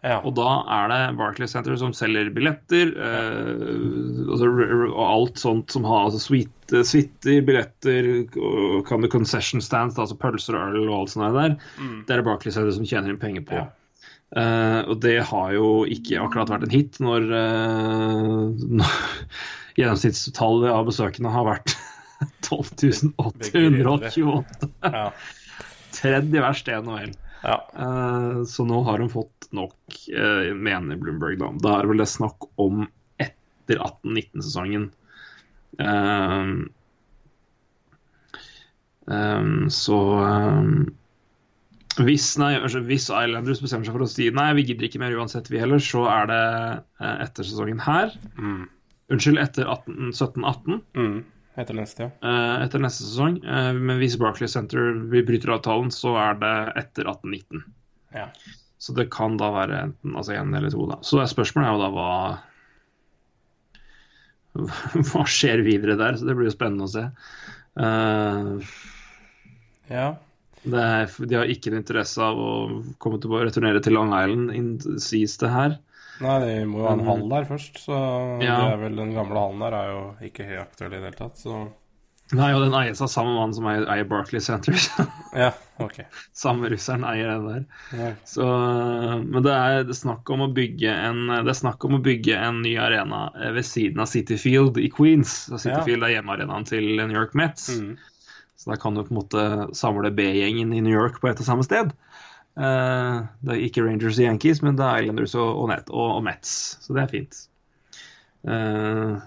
Ja. Og da er det Barclay Center som selger billetter, eh, altså, og alt sånt som har altså, suite- billetter, kan det concession stands, altså pølser og øl og alt sånt der. Det er det Barclay Center som tjener inn penger på. Ja. Eh, og det har jo ikke akkurat vært en hit når, eh, når gjennomsnittstallet av besøkende har vært 12.828. Ja. Tredje verst i NHL. ja. Eh, så nå har hun fått nok, uh, mener Bloomberg. Da. da er vel det snakk om etter 18-19-sesongen. så um, hvis, nei, hvis Islanders bestemmer seg for å si nei, vi gidder ikke mer uansett, vi heller, så er det eh, etter sesongen her. Mm. Unnskyld, etter 17-18. Mm. Etter neste, ja. eh, etter neste sesong. Eh, men hvis Barclay Center vi bryter avtalen, så er det etter 18-19. ja. Så det kan da være enten altså én eller to. da. Så det spørsmålet er jo da hva Hva skjer videre der? Så det blir jo spennende å se. Uh, Ja. det er, de har ikke en interesse av å komme til å returnere til Long Island, sies det her. Nei, de må jo ha en hall der først, så Ja. det er vel den gamle hallen der er jo ikke helt aktuell i det hele tatt, så Nei, og den eies av samme mann som eier, eier Barclay Center. Ja, OK. samme russeren eier den der. Ja. Så, men det er, det snakk om å bygge en Det er snakk om å bygge en ny arena eh, ved siden av City Field i Queens. City Ja. Field er hjemmearenaen til New York Mets. Mm. Så da kan du på en måte samle B-gjengen i New York på ett og samme sted. Uh, det er ikke Rangers og Yankees, men det er Islanders og, og, Net, og, og Mets. Så det er fint. Uh,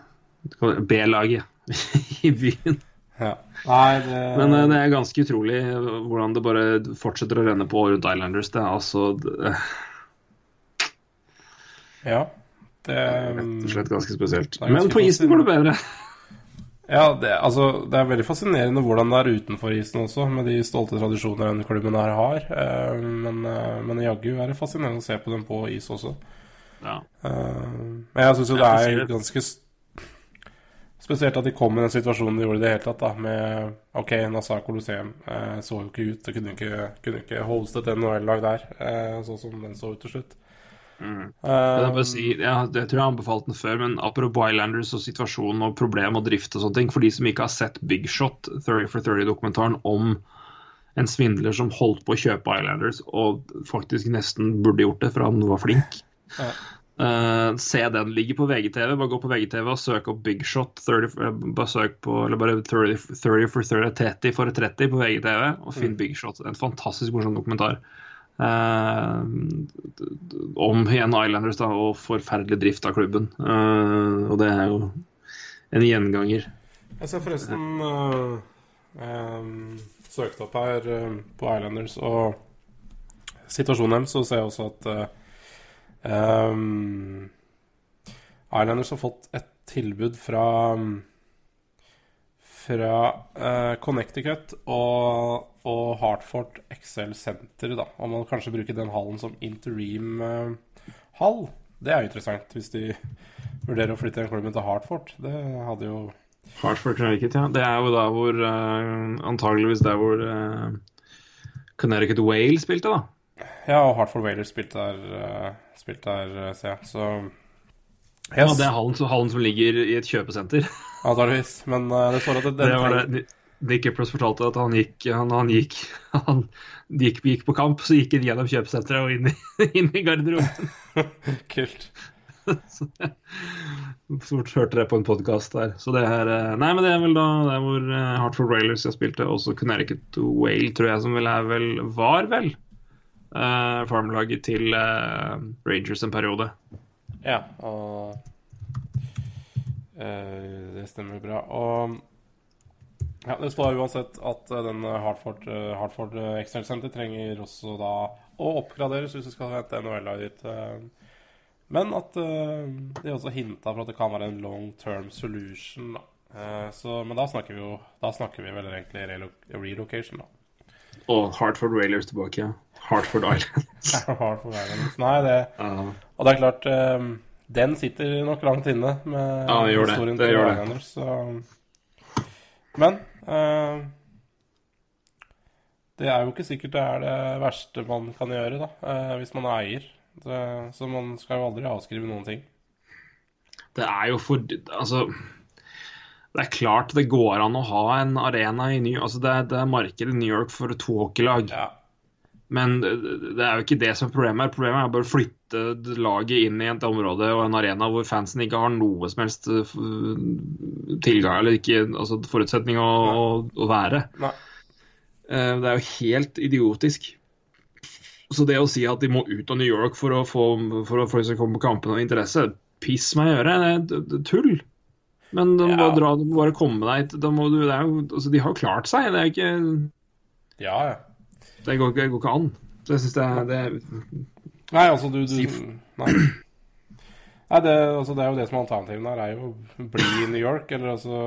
B-laget i byen. Ja. Nei, det Men eh, det er ganske utrolig hvordan det bare fortsetter å renne på rundt Islanders. Det er altså det, Ja. Det rett og slett ganske spesielt. Ganske Men på isen går det bedre. Ja, det, altså, det er veldig fascinerende hvordan det er utenfor isen også, med de stolte tradisjoner denne klubben her har. Eh, men, eh, men jaggu er det fascinerende å se på dem på is også. Ja. Men jeg syns jo det er ganske spesielt at de kom i den situasjonen de gjorde i det hele tatt, da, med OK, Nassar Colosseum eh, så jo ikke ut. Det kunne ikke, kunne ikke hostet et NHL-lag der, eh, sånn som den så ut til slutt. Mm. Eh, Jeg, si, jeg, jeg tror jeg har anbefalt den før, men apropos Islanders og situasjonen og problem og drift og sånne ting, for de som ikke har sett Big Shot 30 for 30-dokumentaren om en svindler som holdt på å kjøpe Islanders og faktisk nesten burde gjort det, for han var flink. Ja. Eh, se den. Ligger på VGTV. Bare gå på VGTV og søk opp Big Shot 30, eh, bare søk på, eller bare 30, 30 for 30, 30 for 30 på VGTV, og finn Big Shot. En fantastisk morsom dokumentar. Uh, om igjen Islanders da, og forferdelig drift av klubben. Uh, og det er jo en gjenganger. Jeg ser forresten uh, um, søkt opp her på Islanders og situasjonen deres, så ser jeg også at um, Islanders har fått et tilbud fra fra uh, Connecticut og, og Hartford XL Center, da. Om man kanskje bruker den hallen som interim-hall. det er interessant, hvis de vurderer å flytte den klubben til Hartford. Det hadde jo Hartford Connecticut, ja. Det er jo da hvor uh, Antageligvis der hvor uh, Connecticut Whale spilte, da. Ja, og Hartford Whalers spilte der, spilte der uh, ser jeg. Så Ja, det er hallen, hallen som ligger i et kjøpesenter. Antakeligvis. Men uh, det står at det, Det var det. Nick Epros fortalte at han gikk han, han gikk, han gikk, gikk på kamp, så gikk han gjennom kjøpesenteret og inn i, inn i garderoben. Kult. Så jeg Stort hørte det på en podkast der. Så det er eh, Nei, men det er vel da det er hvor eh, Hartford Railers jeg spilte, også Connecticut Whale, tror jeg, som vel er vel Var vel eh, farmlaget til uh, Rangers en periode. Ja, og uh, Det stemmer bra. Og ja, det står uansett at den Hartford, uh, Hartford Center trenger også da å oppgraderes hvis du skal hente NHL-laget ditt. men at de også hinta for at det kan være en long term solution. Så, men da snakker vi jo Da snakker vi vel egentlig relo relocation, da. Og Hartford Railers tilbake, ja. Hartford Islands. Hartford Islands. Nei, det Ja. Og det er klart eh, Den sitter nok langt inne med Ja, det gjør historien Det til gjør det. Islanders, så. Men uh, det er jo ikke sikkert det er det verste man kan gjøre, da, uh, hvis man er eier. Det, så man skal jo aldri avskrive noen ting. Det er jo for Altså det er klart det går an å ha en arena i New altså det, det er marked i New York for to hockeylag. Ja. Men det er jo ikke det som er problemet. er. Problemet er bare å flytte laget inn i et område og en arena hvor fansen ikke har noe som helst uh, tilgang eller ikke, altså forutsetning å, å, å være. Nei. Eh, Det er jo helt idiotisk. Så det å si at de må ut av New York for å få for å folk skal komme på kampene og interesse, piss meg i øret. Det er tull. Men de må Ja. dra, de må bare komme deg må jo, altså, de har jo klart seg. Det er ikke Ja, ja. Det går, det går ikke an. Så jeg synes det, er- det Nei, altså du, du Nei. Nei det, altså, det er jo det som er alternativet her, er jo å bli i New York, eller altså,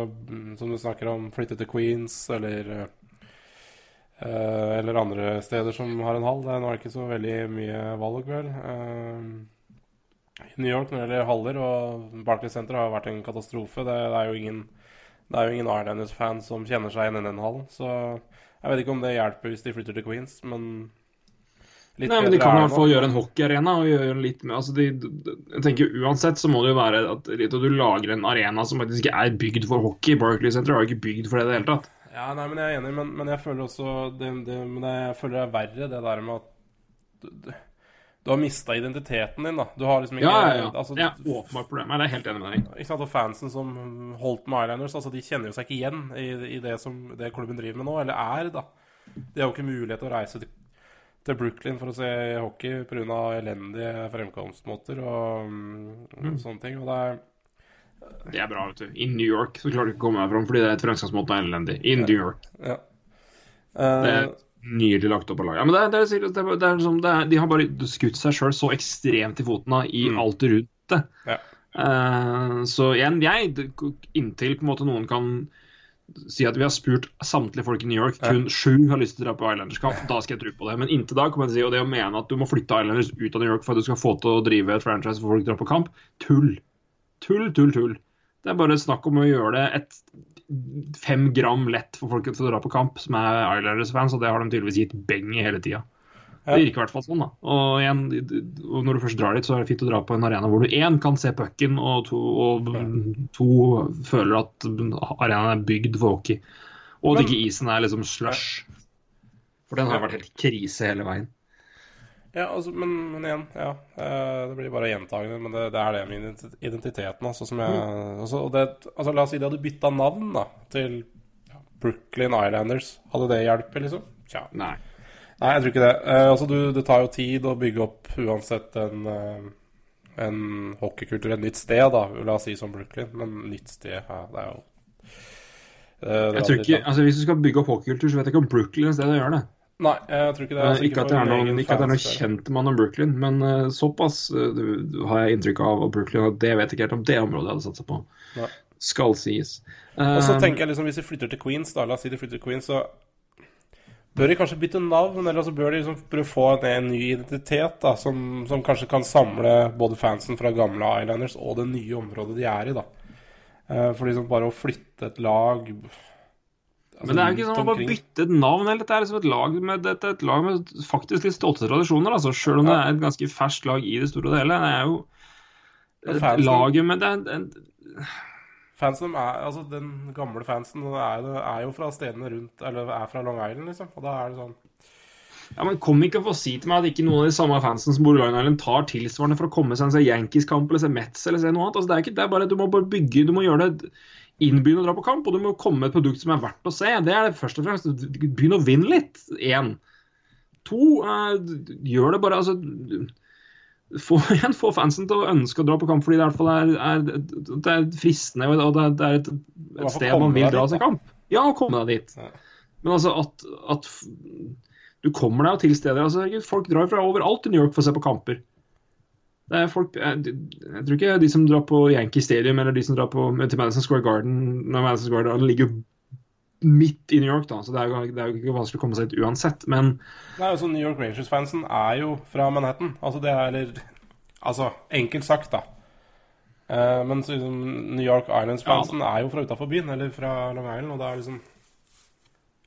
som du snakker om, flytte til Queens, eller eh, Eller andre steder som har en hall. Det er nå ikke så veldig mye valg, vel. Uh, New York når det gjelder haller, og Barclays Center har vært en katastrofe. Det, det er jo ingen det er jo ingen Islanders-fan som kjenner seg igjen i den hallen. Så jeg vet ikke om det hjelper hvis de flytter til Queens, men litt Nei, men De kan i hvert fall gjøre en hockeyarena. og gjøre en litt mer, altså de, jeg tenker Uansett så må det jo være at at du lager en arena som faktisk ikke er bygd for hockey. Barclay Center er jo ikke bygd for det i det hele tatt. Ja, nei, men jeg er enig, men, men jeg føler også det, det, Men jeg føler det er verre, det der med at du, har mista identiteten din, da. Du har liksom ikke Ja, ja, ja. Altså, det er åpenbart problem. Jeg er helt enig med deg. ikke sant, og Fansen som holdt med Islanders, altså, de kjenner jo seg ikke igjen i, i det som det klubben driver med nå, eller er, da. De har jo ikke mulighet til å reise til, til Brooklyn for å se hockey pga. elendige fremkomstmåter og mm, sånne ting. Og det er Det er bra, vet du. I New York så klarer du ikke å komme deg fram fordi det er et fremgangsmåte er elendig. I New York. Ja. Det Eh, er nydelig lagt opp av laget. Ja, men det det er, det er, det er som, det er, de har bare skutt seg sjøl så ekstremt i foten da, i Mm. alt rundt det. Ja. Uh, så igjen, jeg, inntil på en måte noen kan si at vi har spurt samtlige folk i New York, kun sju har lyst til å dra på Islanders-kamp, da skal jeg tro på det. Men inntil da kommer jeg si, og det å mene at du må flytte Islanders ut av New York for at du skal få til å drive et franchise for folk drar på kamp, tull. Tull, tull, tull. Det er bare snakk om å gjøre det et fem gram lett for folk til å dra på kamp som er Islanders-fans, og det har de tydeligvis gitt beng i hele tida. Det virker i hvert fall sånn, da. Og, igjen, og når du først drar dit, så er det fint å dra på en arena hvor du én kan se pucken, og to, og to føler at arenaen er bygd for hockey. Og at ikke isen er liksom slush. For den har vært helt krise hele veien. Ja, altså, men, men igjen, ja. eh, Det blir bare gjentagende, men det, det er det med identi- identiteten. Altså, som jeg, altså, og det, altså, la oss si de hadde bytta navn da, til Brooklyn Islanders. Hadde det hjulpet, liksom? Tja. Nei. Nei, jeg tror ikke det. Eh, altså, du, det tar jo tid å bygge opp uansett en, eh, en hockeykultur et nytt sted, da. La oss si som Brooklyn, men nytt sted, ja, det er jo det Jeg tror ikke, altså Hvis du skal bygge opp hockeykultur, så vet jeg ikke om Brooklyn er stedet sted å gjøre det. Nei, jeg tror ikke det. Eh, Altså, ikke, at det er noen, ikke at det er noen kjent mann om Brooklyn, men eh, såpass eh, har jeg inntrykk av av Brooklyn at det vet jeg ikke helt om det området jeg hadde satsa på. Nei. Skal sies. Og så tenker jeg liksom, hvis de flytter til Queens, da, la oss si de flytter til Queens, så bør de kanskje bytte navn, eller så bør de liksom prøve å få en, ny identitet, da, som, som kanskje kan samle både fansen fra gamle Islanders og det nye området de er i, da. For liksom bare å flytte et lag Men det er jo ikke sånn at man bare bytter et navn. Eller dette er liksom et lag med, er et lag med faktisk litt stolte tradisjoner. Altså, selv om det er et ganske ferskt lag i det store og hele. Det er jo et fansen- laget med det, en, Fansen er, altså Den gamle fansen er, er jo fra stedene rundt Eller er fra Long Island, liksom. Og da er det sånn Ja, men Kom ikke og få si til meg at ikke noen av de samme fansen som bor i Long Island tar tilsvarende for å komme seg en se Yankees-kamp eller se Mets eller se noe annet. Altså, det er ikke, det er bare, Du må bare bygge, du må gjøre det innbydende å dra på kamp, og du må komme med et produkt som er verdt å se. Det er det først og fremst. Begynn å vinne litt. Én. To, uh, gjør det bare altså få, igjen, få fansen til å ønske å dra på kamp fordi det i hvert fall er, er, det er fristende og det er, det er et, et sted man vil dra seg kamp. Ja, komme deg dit. Ja. Men altså at, at du kommer deg til steder altså, Folk drar fra overalt i New York for å se på kamper. Det folk, jeg, jeg tror ikke de som drar på Yankee Stadium eller de som drar på, til Madison Square Garden når Madison Square Garden ligger midt i New York, da, så det er, jo, det er jo ikke vanskelig å komme seg ut uansett. Men Nei, altså New York Rangers-fansen er jo fra Manhattan. Altså det er eller, Altså, enkelt sagt, da. Eh, men liksom, New York Islands-fansen er jo fra utafor byen, eller fra Long Island, og det er liksom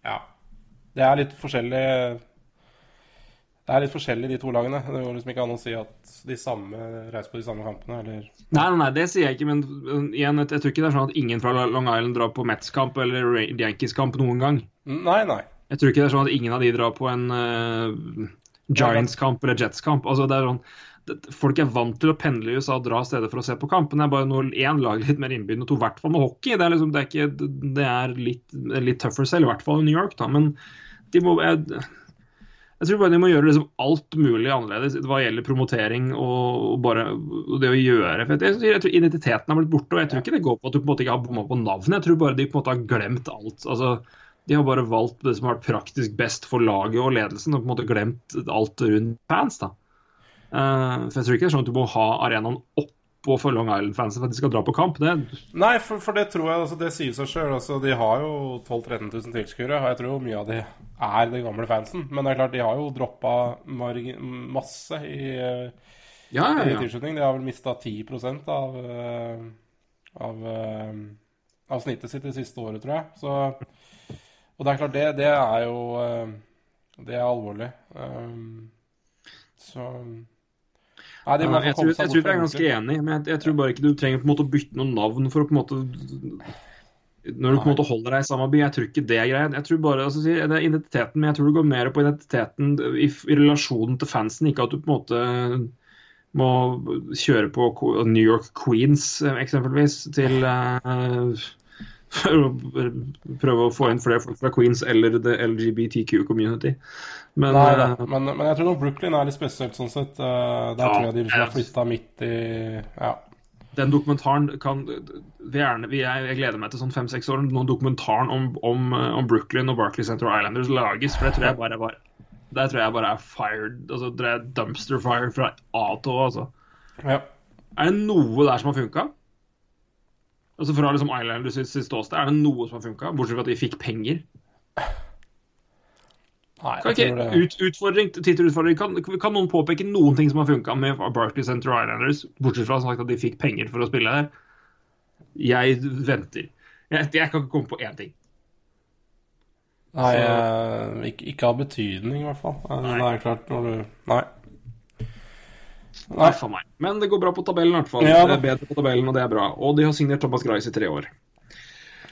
Ja. Det er litt forskjellig Det er litt forskjellig, de to lagene. Det går liksom ikke an å si at de samme reiser på de samme kampene, eller Nei, nei, det sier jeg ikke, men igjen, jeg, tror ikke det er sånn at ingen fra Long Island drar på Mets-kamp eller Yankees-kamp noen gang. Nei, nei. Jeg tror ikke det er sånn at ingen av de drar på en uh, Giants-kamp eller Jets-kamp. Altså, det er sånn, folk er vant til å pendle i USA og dra steder for å se på kampene, Men det er bare når én lag litt mer innbydende, og to i hvert fall med hockey. Det er, liksom, det er, ikke, det er litt, litt tøffere selv, i hvert fall i New York. da, men de må, jeg, jeg tror bare de må gjøre liksom alt mulig annerledes hva gjelder promotering og, og bare og det å gjøre. For jeg, jeg, tror identiteten har blitt borte, og jeg tror ikke det går på at du på en måte ikke har bomma på navnet. Jeg tror bare de på en måte har glemt alt. altså De har bare valgt det som har vært praktisk best for laget og ledelsen, og på en måte glemt alt rundt fans. da. Uh, for jeg tror ikke det er sånn at du må ha arenaen oppå for Long Island-fansen for at de skal dra på kamp. Det, Nei, for, for det tror jeg altså, Det sier seg sjøl. Altså, de har jo 12 000-13 000 tilskuere, og jeg tror mye av de er den gamle fansen. Men det er klart, de har jo droppa masse i, eh, ja, ja, i tilslutning. De har vel mista 10 av, eh, av, eh, av snittet sitt det siste året, tror jeg. Så, og det er klart, det, det er jo eh, Det er alvorlig. Så Nei, det jeg, tror, jeg tror vi er ganske enig, enige, men jeg, jeg tror bare ikke du trenger på en måte å bytte noe navn for å på en måte Når du på en måte holder deg i samme by. Jeg tror ikke det er greia. Jeg tror bare, altså, det er identiteten, men jeg tror det går mer på identiteten i, i relasjonen til fansen. Ikke at du på en måte må kjøre på New York Queens, eh, eksempelvis, til uh, for å prøve å få inn flere folk fra Queens eller the LGBTQ community. Men Nei da, eh, men, men jeg tror nok Brooklyn er litt spesielt sånn sett. Eh, der Ja, tror jeg de liksom har flytta midt i Ja. den dokumentaren kan gjerne, jeg, jeg gleder meg til sånn fem-seks år når dokumentaren om, om, eh, om Brooklyn og Barclays Center Islanders lages. For det tror jeg bare var Der tror jeg bare er fired altså Det er dumpster fire fra A til Å. Altså. ja. Er det noe der som har funka? Altså Fra liksom Islanders sitt ståsted, er det noe som har funka? Bortsett fra at de fikk penger. Nei, ikke, ut, utfordring, tittelutfordring. Kan, kan noen påpeke noen ting som har funka med Barclays Center Islanders, bortsett fra sagt at de fikk penger for å spille der? Jeg venter. Jeg, jeg kan ikke komme på én ting. Nei, Så- eh, ikke, ikke av betydning, i hvert fall. Nei. Det er klart når du Nei. Nei, Nei. Men det går bra på tabellen, i hvert fall. Ja, det er bedre på tabellen, og det er bra. Og de har signert Thomas Grice i tre år.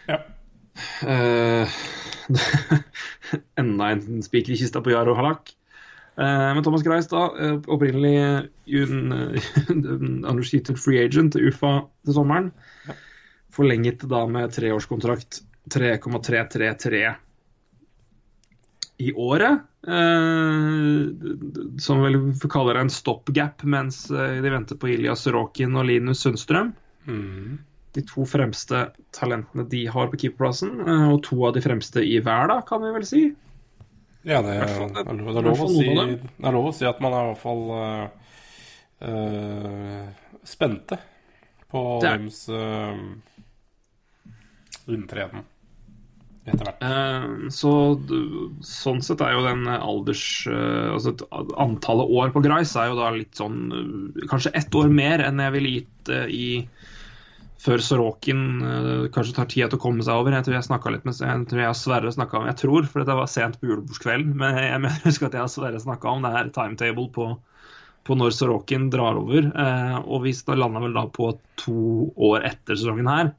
Ja. Eh, enda en spiker i kista på Jaro Halak. Eh, men Thomas Greis, da, eh, opprinnelig un, unrestricted free agent til UFA til sommeren. Forlenget da med treårskontrakt 3,333 i året. Eh, som vel kaller det en stopgap mens eh, de venter på Ilja Sorokin og Linus Sundstrøm. Mm. De to fremste talentene de har på keeperplassen, eh, og to av de fremste i verden, kan vi vel si. Ja, det, er, det, er det, er si, det er lov å si at man er i hvert fall uh, spente på er- deres uh, inntreden etter hvert. Uh, Så sånn sett er jo den alders... uh, Altså antallet år på Grice er jo da litt sånn Kanskje ett år mer enn jeg ville gitt i før Sorokin eh, kanskje tar tida til å komme seg over. Jeg tror jeg snakket litt med jeg tror jeg og Sverre snakka om Jeg tror, for dette var sent på julebordskvelden, men jeg, mener, husker at jeg og Sverre snakka om det her timetable på, på når Sorokin drar over. Eh, og vi landa vel da på to år etter sesongen her.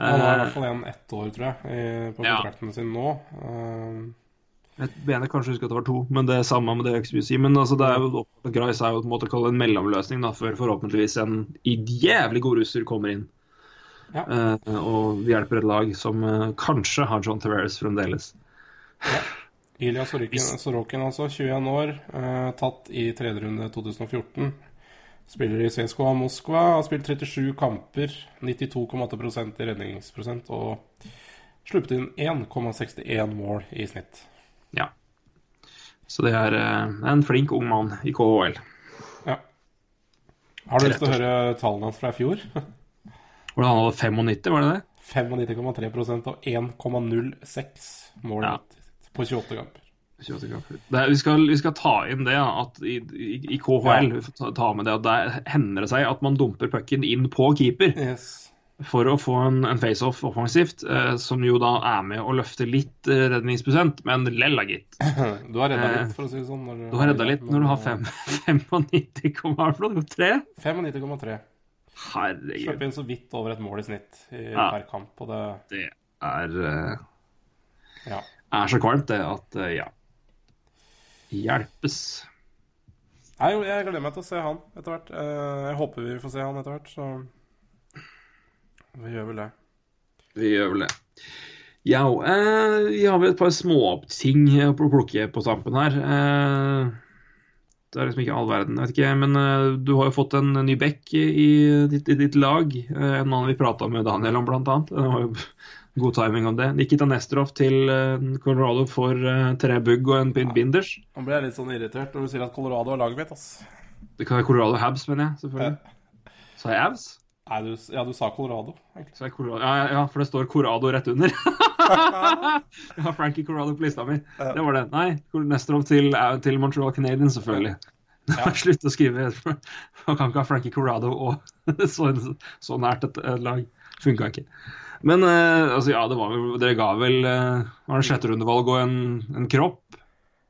Han har i Eh, hvert fall igjen ett år, tror jeg, på Ja. kontrakten sin nå. Eh, Jeg mener kanskje husker at det var to, men det er samme med det ikke. Men altså, det er jo Grice er jo på en måte en mellomløsning da, før forhåpentligvis en jævlig god russer kommer inn. Ja. Uh, og vi hjelper et lag som uh, kanskje har John Tavares fremdeles. Ilya Sorokin, Sorokin altså, 21 år, uh, tatt i tredje runde 2014. Spiller i CSKA Moskva, har spilt 37 kamper, 92,8 i redningsprosent og sluppet inn 1,61 mål i snitt. Ja. Så det er en flink ung mann i KHL. Ja. Har du lyst til å høre tallene hans fra i fjor? Hvordan han hadde 95, var det det? 95,3% og 1,06 mål Ja. på 28 kamper. 28 kamper. Det er, vi, skal, vi skal ta inn det, at i, i, i KHL vi får ta, ta med det, at der hender det seg at man dumper pucken inn på keeper Yes. for å få en, en face-off offensivt, eh, som jo da er med å løfte litt eh, redningsprosent, men lella, gitt. Du har redda Eh, litt, for å si det sånn. Du har redda litt når du har men, fem- 95, hva var det for noe? 3? eh, 95,3. Herregud. Slipper inn så vidt over et mål i snitt i, Ja. per kamp. Og det Det er, uh, Ja. er så kvalmt, det, at uh, ja. Hjelpes. Nei, jeg gleder meg til å se han etter hvert. Eh, Jeg håper vi får se han etter hvert, så vi gjør vel det. Vi gjør vel det. Ja, eh, vi har vel et par småting å plukke på stampen her. Eh, det er liksom ikke all verden, jeg vet ikke. Men uh, du har jo fått en ny back i, i, i ditt lag. Uh, en annen vi prata med Daniel om, annet. Det var jo god timing om det. Nikita Nesterov til uh, Colorado for tre bugg og en pint binders. Nå ble jeg litt sånn irritert når du sier at Colorado er laget mitt, ass. Det kan være Colorado Habs, mener jeg. selvfølgelig. Sa jeg Habs? Nei, du, ja, du sa Colorado, Sa Så Colorado, ja, ja, ja, for det står Corado rett under. jeg har Frankie Corrado på lista mi. Det var det. Nei, Nesterov til, eh, til Montreal Canadiens, selvfølgelig. Ja. Slutt å skrive Man kan ikke ha Frankie Corrado og så, så nært et, et lag. Funka ikke. Men eh, altså, ja, det var vel Dere ga vel uh, Var det sjette rundevalg og en, en kropp?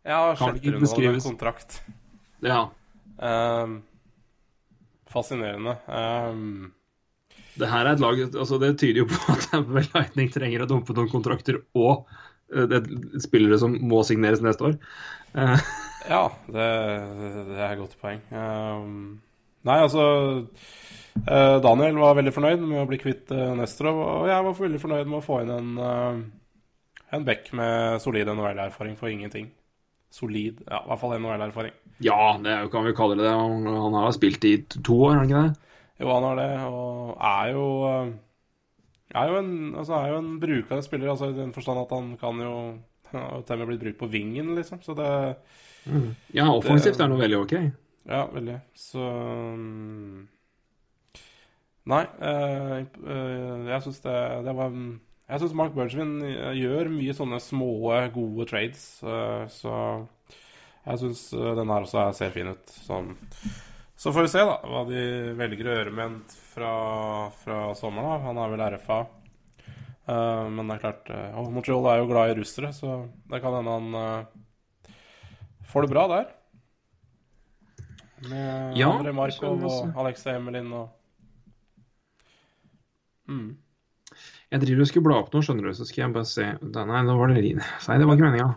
Ja, Kan sjette rundevalg og en kontrakt. Ja. Um, fascinerende. Ehm, Det her er et lag altså Det tyder jo på at Tampa Lightning trenger å dumpe noen kontrakter og eh, det er spillere som må signeres neste år. Eh, Ja, det, det er et godt poeng. Um, nei, altså eh, Daniel var veldig fornøyd med å bli kvitt uh, Nesterov, og jeg var veldig fornøyd med å få inn en, eh, en back med solid NHL-erfaring for ingenting. Solid, ja, i hvert fall NHL-erfaring. Ja, det kan vi kalle det det. Han, han har spilt i to år, har han ikke det? Jo, han har det, og er jo eh, er jo en, altså, er jo en brukende spiller, altså, i den forstand at han kan jo han har jo til og med blitt brukt på vingen, liksom. Så det Ja, offensivt er noe veldig ok. Ja, veldig. Så mm, Nei, øh, øh, jeg syns det, det var Jeg syns Mark Bergevin gjør mye sånne små, gode trades, øh, så jeg syns den her også er- ser fin ut. Sånn. Så får vi se da hva de velger å gjøre med en fra, fra sommeren. da Han er vel RFA. Uh, men det er klart uh, Montreal er jo glad i russere, så det kan hende han uh, får det bra der. Med Ja, André Markov og Alexa Emelin og mm. Jeg driver og skulle bla opp noe, skjønner du, så skal jeg bare se Nei, nå var det. Nei, det var ikke meninga.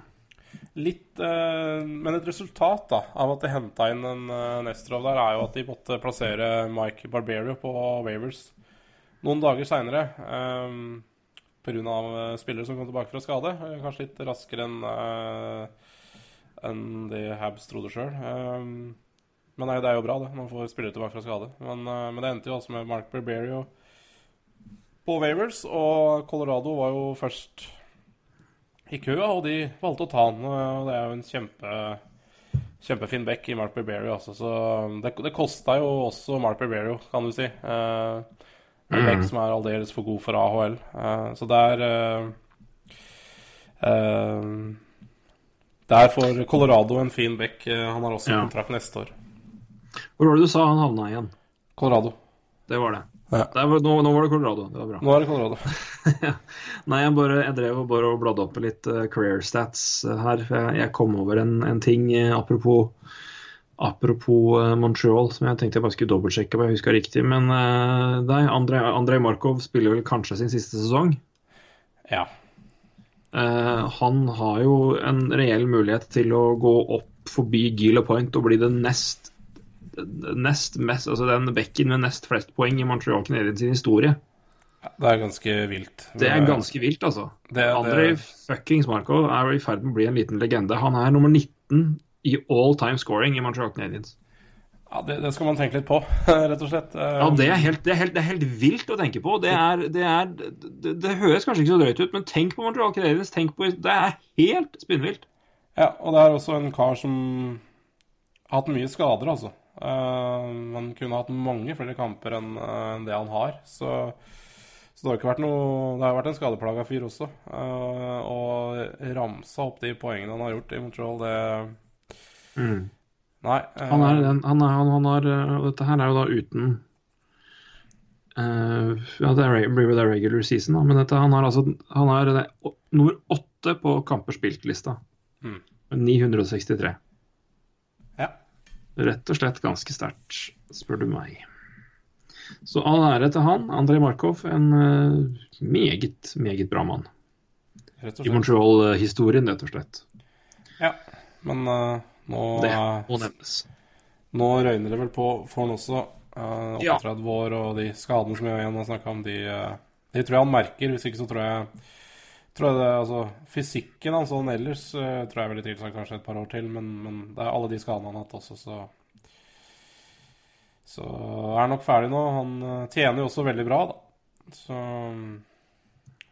Litt eh, Men et resultat da av at de henta inn en uh, Nestrov der, er jo at de måtte plassere Mike Barberio på Wavers noen dager seinere. Um, Pga. Uh, spillere som kom tilbake fra skade. eh, kanskje litt raskere enn eh, enn de Habs trodde sjøl. Um, men nei, det er jo bra, det. Man får spillere tilbake fra skade. Men, eh, men det endte jo også med Mark Barberio på Wavers, og Colorado var jo først i køa, og de valgte å ta han. Og det er jo en kjempe kjempefin back i Mark Berberio. Altså, så det, det kosta jo også Mark Berberio, kan du si. Eh, en back som er aldeles for god for AHL. Eh, så det er eh, Der er for Colorado en fin back. Eh, han har også Ja. kontrakt neste år. Hvor var det du sa han havna igjen? Colorado. Det var det. Ja. Var, nå, nå var det Colorado. Det var bra. Nå er det Colorado. Nei, jeg, bare, jeg drev og bare bladde opp litt eh, career stats eh, her. Jeg, jeg kom over en, en ting eh, apropos Apropos Montreal, som jeg tenkte jeg bare skulle dobbeltsjekke om jeg huska riktig. Men uh, nei, Andrej, Andrej Markov spiller vel kanskje sin siste sesong. Ja. Uh, han har jo en reell mulighet til å gå opp forbi Gila Point og bli den nest, nest mest, altså den bekken med nest flest poeng i Montreal Canadiens historie. Det er ganske vilt. Det er ganske vilt, altså. Det- Andrej fuckings Markov er i ferd med å bli en liten legende. Han er nummer 19 i all time scoring i Montreal Canadiens. Ja, det, det skal man tenke litt på, rett og slett. Eh, Ja, det er, helt, det, er helt, det er helt vilt å tenke på. Det, er, det, er, det, det høres kanskje ikke så drøyt ut, men tenk på Montreal Canadiens. Tenk på, det er helt spinnvilt. Ja, og det er også en kar som har hatt mye skader, altså. Eh, han kunne hatt mange flere kamper enn eh, det han har. Så, så det har ikke vært noe Det har vært en skadeplaga fyr også. Uh, og ramsa opp de poengene han har gjort i Montreal, det Nei. eh, Han er, den, han er, han, han har, og dette her er jo da uten Ja, det blir jo det regular season, da, men dette, han har altså Han er nummer åtte på kamper spilt-lista. Mm. 963. Rett og slett ganske sterkt, spør du meg. Så all ære til han, Andrej Markov, en eh, meget, meget bra mann. I. Montreal-historien, rett og slett. Ja. Men uh, nå Det må nevnes. Nå røyner det vel på for han også. eh, Ja. år og de skadene som jeg igjen har snakka om, de, de tror jeg han merker. Hvis ikke så tror jeg, tror jeg det, altså, Fysikken hans sånn ellers eh, tror jeg er veldig tilsagt kanskje et par år til, men, men det er alle de skadene han har hatt også, så Så er han nok ferdig nå. Han eh, tjener jo også veldig bra, da. Så mm,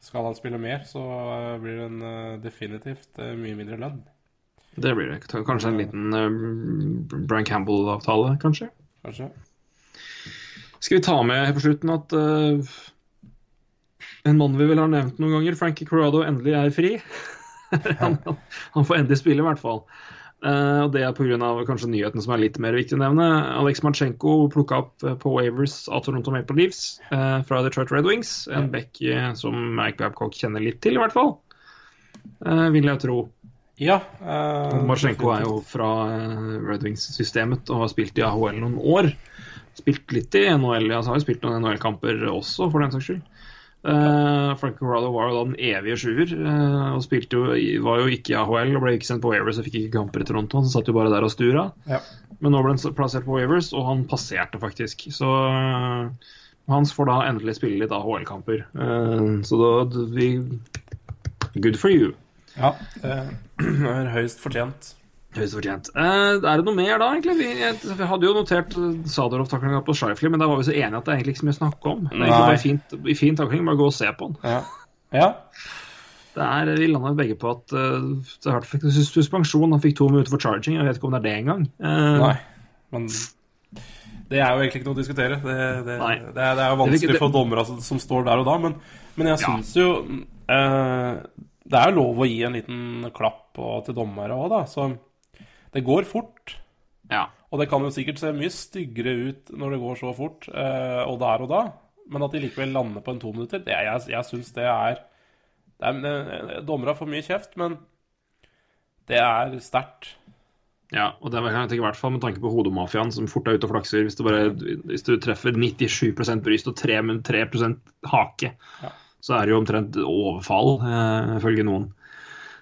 skal han spille mer, så eh, blir det en, definitivt mye mindre lønn. Det blir det. Kanskje en liten uh, Brian Campbell-avtale, kanskje? Kanskje. Skal vi ta med på slutten at eh, en mann vi vel har nevnt noen ganger, Frankie Corrado, endelig er fri? han, han får endelig spille, i hvert fall. Uh, og Det er pga. kanskje nyheten som er litt mer viktig å nevne. Alex Marchenko plukka opp eh, på Wavers av Toronto Maple Leafs uh, fra Detroit Red Wings. En back eh, som Mike Babcock kjenner litt til, i hvert fall. Uh, vil jeg tro. Ja. Uh, Marchenko er jo fra eh, Red Wings-systemet og har spilt i AHL noen år. Spilt litt i NHL, altså har jo spilt noen NHL-kamper også, for den saks skyld. Uh, Frank Corrado var jo da den evige sjuer, Uh, og spilte jo, var jo ikke i AHL og ble ikke sendt på Wavers og fikk ikke kamper i Toronto. Han satt jo bare der og stura. Ja. Men nå ble han plassert på Wavers, og han passerte faktisk. Så uh, Hans får da endelig spille litt AHL-kamper. Så da vi Good for you. Ja, det er høyst fortjent. Høyst fortjent. Uh, er det noe mer da, egentlig? Vi, jeg, vi hadde jo notert eh, Sadorov-taklinga på Shifley, men da var vi så enige at det er egentlig ikke så mye å snakke om. Det er egentlig bare fint, fin takling, bare gå og se på den. Ja. ja. Det er, Vi landa begge på at uh, det har vært suspensjon. Han fikk to minutter for charging. Jeg vet ikke om det er det engang. Uh, Nei. Men det er jo egentlig ikke noe å diskutere. Det, det, det, er, det er jo vanskelig for dommere som, som står der og da, men, men jeg Ja. jo uh, Det er jo lov å gi en liten klapp og, til dommere òg, da. Så det går fort. Ja. Og det kan jo sikkert se mye styggere ut når det går så fort, eh, og der og da. Men at de likevel lander på en to minutter, det, jeg, jeg syns det er, det er Dommere får mye kjeft, men det er sterkt. ja, og det kan jeg tenke i hvert fall med tanke på hodemafiaen, som fort er ute og flakser. Hvis du, bare, hvis du treffer 97% bryst og 3, men 3 hake, Ja. så er det jo omtrent overfall, eh, ifølge noen.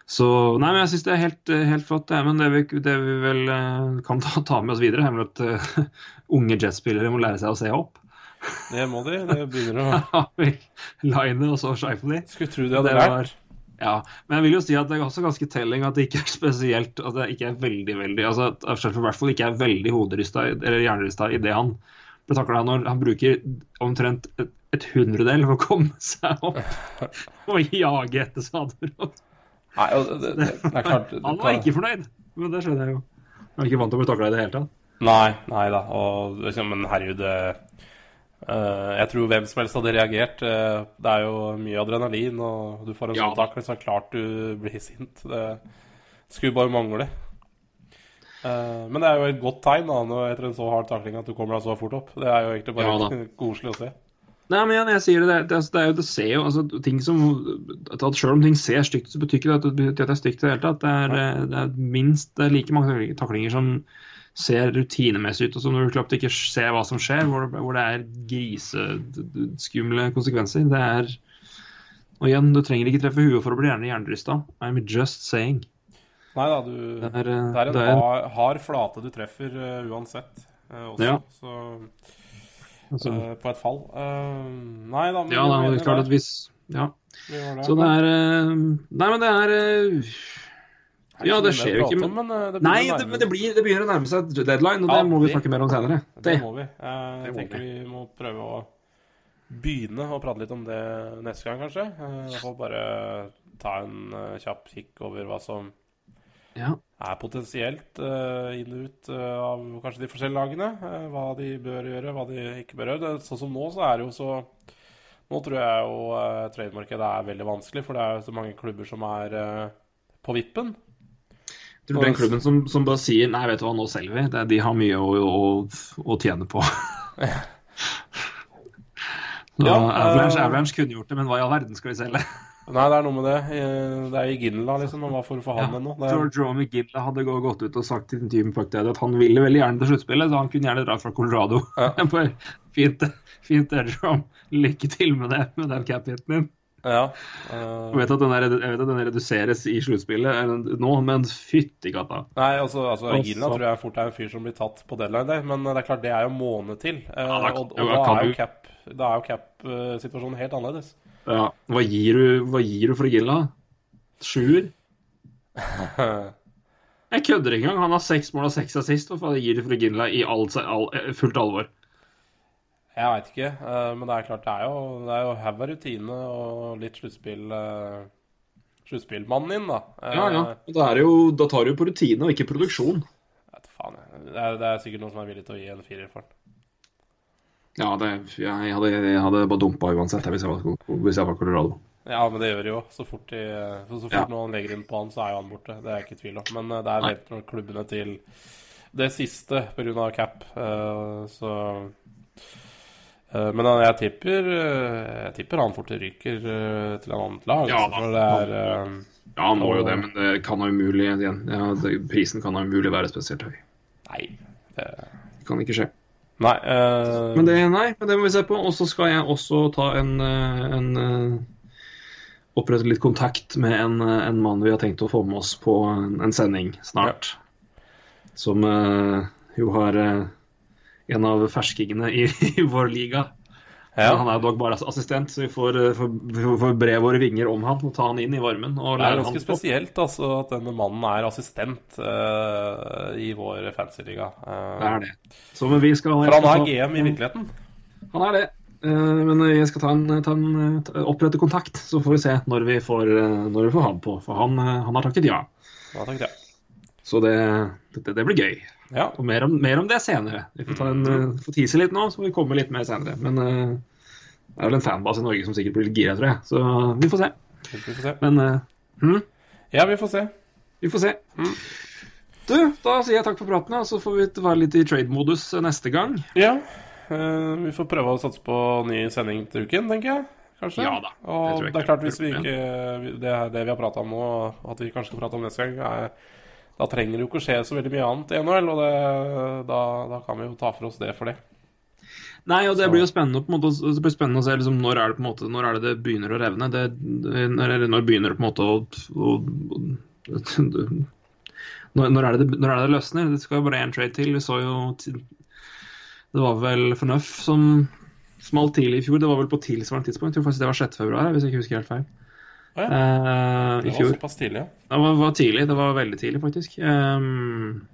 Så Nei, men jeg syns det er helt, helt flott. Det. Men det vi, det vi vel eh, kan ta, ta med oss videre, er vel at uh, unge jetspillere må lære seg å se opp. Det må de. Det begynner å Ja, Line og så Shifley. Skulle tro de hadde Det lært. Ja, men jeg vil jo si at det er også ganske telling at det ikke er spesielt At det ikke er veldig, veldig Altså at Sheffield i hvert fall ikke er veldig hoderista eller hjernerista i det han ble takla når han bruker omtrent et, et hundredel for å komme seg opp og jage etter Sadorov. Nei, og det, det, er klart Han var ikke fornøyd, men det skjønner jeg jo. Han er ikke vant til å bli takla i det hele tatt. Nei, nei da. Og liksom, men herregud eh, Jeg tror hvem som helst hadde reagert. Uh, det er jo mye adrenalin, og du får en Ja. sånn takling, så er det klart du blir sint. Det skulle bare mangle. Uh, men det er jo et godt tegn da, etter en så hard takling at du kommer deg så fort opp. Det er jo egentlig bare Ja koselig å se. Nei, men jeg, jeg sier det, det, det, er jo, det ser jo altså, ting som at Selv om ting ser stygt ut, så betyr ikke det at det, det er stygt i det hele tatt. Det er, det er minst det er like mange taklinger som ser rutinemessig ut, og som når du klart ikke ser hva som skjer, hvor, hvor det er griseskumle konsekvenser. Det er Og igjen, du trenger ikke treffe huet for å bli gjerne hjernerista. I'm just saying. Nei da, du Det er, eh, Det er en hard, hard flate du treffer uh, uansett. uh, også, Ja. så altså, eh, På et fall. Uh, nei da, men Ja, da, det er klart at hvis Ja. Det. Så det er eh, Nei, men det er Ja, det skjer jo ikke. om, men, det Nei, det, men det, blir, det begynner å nærme seg deadline, og Ja, det må vi snakke mer om senere. Det Det. må vi. Eh, Jeg Det må tenker vi må prøve å begynne å prate litt om det neste gang, kanskje. Jeg får bare ta en kjapp kikk over hva som Ja. er potensielt eh, inn og ut eh, av kanskje de forskjellige lagene. eh, hva de bør gjøre, hva de ikke bør gjøre. Sånn som nå, så er det jo så Nå tror jeg jo uh, trademarkedet er veldig vanskelig, for det er jo så mange klubber som er på vippen. Tror du den klubben som, som bare sier Nei, vet du hva, nå selger vi. Det, de har mye å, å, å tjene på. Så, Ja, Avalanche, Avalanche kunne gjort det, men hva i all verden skal vi selge? Nei, det er noe med det. Eh, Det er i Ginla, liksom. Og hva får du for han ennå? Det er- George Romy Gilla hadde gått ut og sagt til Puck at han ville veldig gjerne til sluttspillet, så han kunne gjerne dra fra Colorado. Ja. Fint, fint Jerome. Lykke til med det, med den cap-hiten din. Ja. Jeg eh, vet at den, er, jeg vet at den reduseres i sluttspillet eh, nå, men fytti katta. Nei, altså, altså Og Ginla tror jeg fort er en fyr som blir tatt på deadline. Men det er klart, det er jo måned til. Eh, Ja, da- og, og ja, da er jo cap er cap-situasjonen helt annerledes. Ja, hva gir du, hva gir du for Gilla? Sjuer? Jeg kødder ikke engang. Han har seks mål og seks assist. Hva faen gir du for Gilla i all, all, eh, fullt alvor? Jeg veit ikke, eh, men det er klart, det er jo Det er jo haug av rutine og litt sluttspill uh, Sluttspillmannen din, da. Eh, Ja, ja. Da, er jo, da tar du jo på rutine og ikke produksjon. vet faen, jeg. det, er, det er sikkert noen som er villig til å gi en firer for den. Ja, det, jeg, hadde, jeg hadde bare dumpa uansett hvis, jeg var, hvis jeg var Colorado. Ja, men det gjør de jo. Så fort, de, så fort Ja. noen legger inn på han, så er jo han borte. Det er jeg ikke i tvil om. Men eh, det er vent når klubbene til det siste pga. cap. eh, Så eh, Men jeg tipper eh, Jeg tipper han fort ryker eh, til en annet lag. Ja, da. det er eh, Ja, han må jo det, men det kan ha umulig. Ja, det, prisen kan ha umulig være spesielt høy. Nei. Det, Det kan ikke skje. Nei. uh... Men det, nei, men det må vi se på. Og så skal jeg også ta en, eh, en eh, Opprette litt kontakt med en, en mann vi har tenkt å få med oss på en, en sending snart. Som uh, jo har uh, en av ferskingene i, i vår liga. Ja. Han er dog bare assistent, så vi får, eh, får, får, bre våre vinger om han og ta han inn i varmen. Det er ganske han spesielt altså, at denne mannen er assistent uh, i vår fancyliga. Uh, Det er det. Så, men vi skal, for han er ta- GM i virkeligheten. Han er det. Uh, Men jeg skal ta en, ta en, opprette kontakt, så får vi se når vi får, når vi får han på. For han, han har takket ja. Ja, takket, ja. Så det, det, det blir gøy. Ja. Og mer om, mer om det senere. Vi får, ta en, eh, får tise litt nå, så får vi komme litt mer senere. Men uh, det er vel en fanbase i Norge som sikkert blir litt gira, tror jeg. Så vi får se. Vi får se. Men uh, hm, Ja, vi får se. vi får se. Du, da sier jeg takk for praten, og så får vi være litt i trade-modus neste gang. Ja. Uh, vi får prøve å satse på ny sending til uken, tenker jeg. Kanskje? Ja da, det Og det er klart, hvis vi ikke Det, det vi har prata om nå, at vi kanskje skal prate om neste gang, er, da trenger det jo ikke skje så veldig mye annet i NHL, og det, da, da kan vi jo ta for oss det for det. Nei, og det Så- blir jo spennende, måte, det blir spennende å se liksom, når, er det måte, når er det det begynner å revne. Det, når, når begynner det på en måte å, å, å når, når, er det, når er det det løsner? Det skal jo bare én trade til. Vi så jo Det var vel Fornøff som smalt tidlig i fjor. Det var vel på tilsvarende tidspunkt. Jeg tror faktisk det var 6. februar, hvis jeg ikke husker helt feil. Ja. Eh, I Det var såpass tidlig, ja. Det var, var tidlig. Det var veldig tidlig, faktisk. Um,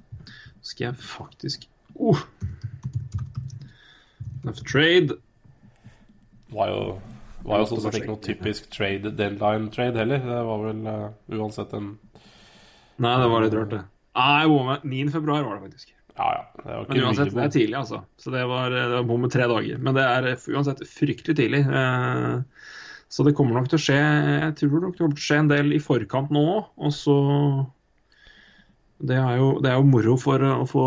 skal jeg faktisk oh. Enough trade. var jo, var jo sånn sett ikke noe typisk trade deadline trade heller. Det var vel uh, uansett en Nei, det var litt rørt, det. Nei, jeg 9. februar var det faktisk. Ja, ja. Det var Men uansett, det er tidlig, altså. Så det var, det var bom med tre dager. Men det er uansett fryktelig tidlig. Eh, Så det kommer nok til å skje Jeg tror nok det kommer til å skje en del i forkant nå òg. Og så det er, jo, det er jo moro for å få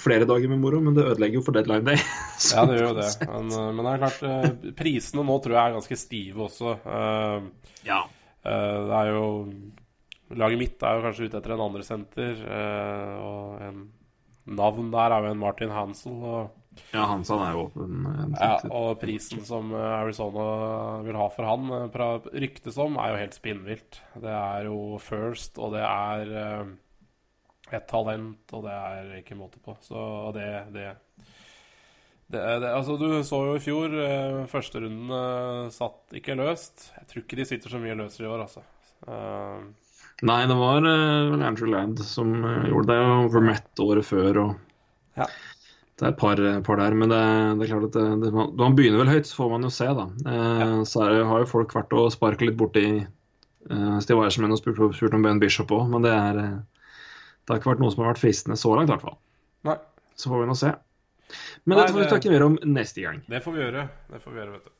flere dager med moro, men det ødelegger jo for deadline day. Ja, det gjør jo det. Men, eh, men det er klart, eh, prisene nå tror jeg er ganske stive også. Uh, Ja. Uh, Det er jo Laget mitt er jo kanskje ute etter en andre senter, uh, og en navn der er jo en Martin Hansel. Og, Ja, Hansan er jo åpen. eh, ja, og prisen som eh, Arizona vil ha for han, eh, ryktes om, er jo helt spinnvilt. Det er jo first, og det er et talent, og det er ikke måte på. Så det, det, det, det Altså, du så jo i fjor, Førsterunden første runden satt ikke løst. Jeg tror ikke de sitter så mye løsere i år, altså. Nei, det var Andrew Land som gjorde det, og Vermette året før. og Ja. Det er et par, par der, men det, det er klart at det, det, man, man begynner vel høyt, så får man jo se, da. Eh, Så er, det- har jo folk vært og sparka litt borti eh, Steve Eiersen og spurt, spurt om Ben Bishop òg, men det er eh, Det har ikke vært noe som har vært fristende så langt, i hvert fall. Så får vi nå se. Men Nei, dette får vi det- snakke mer om neste gang. det får vi gjøre. Det får vi gjøre, vet du.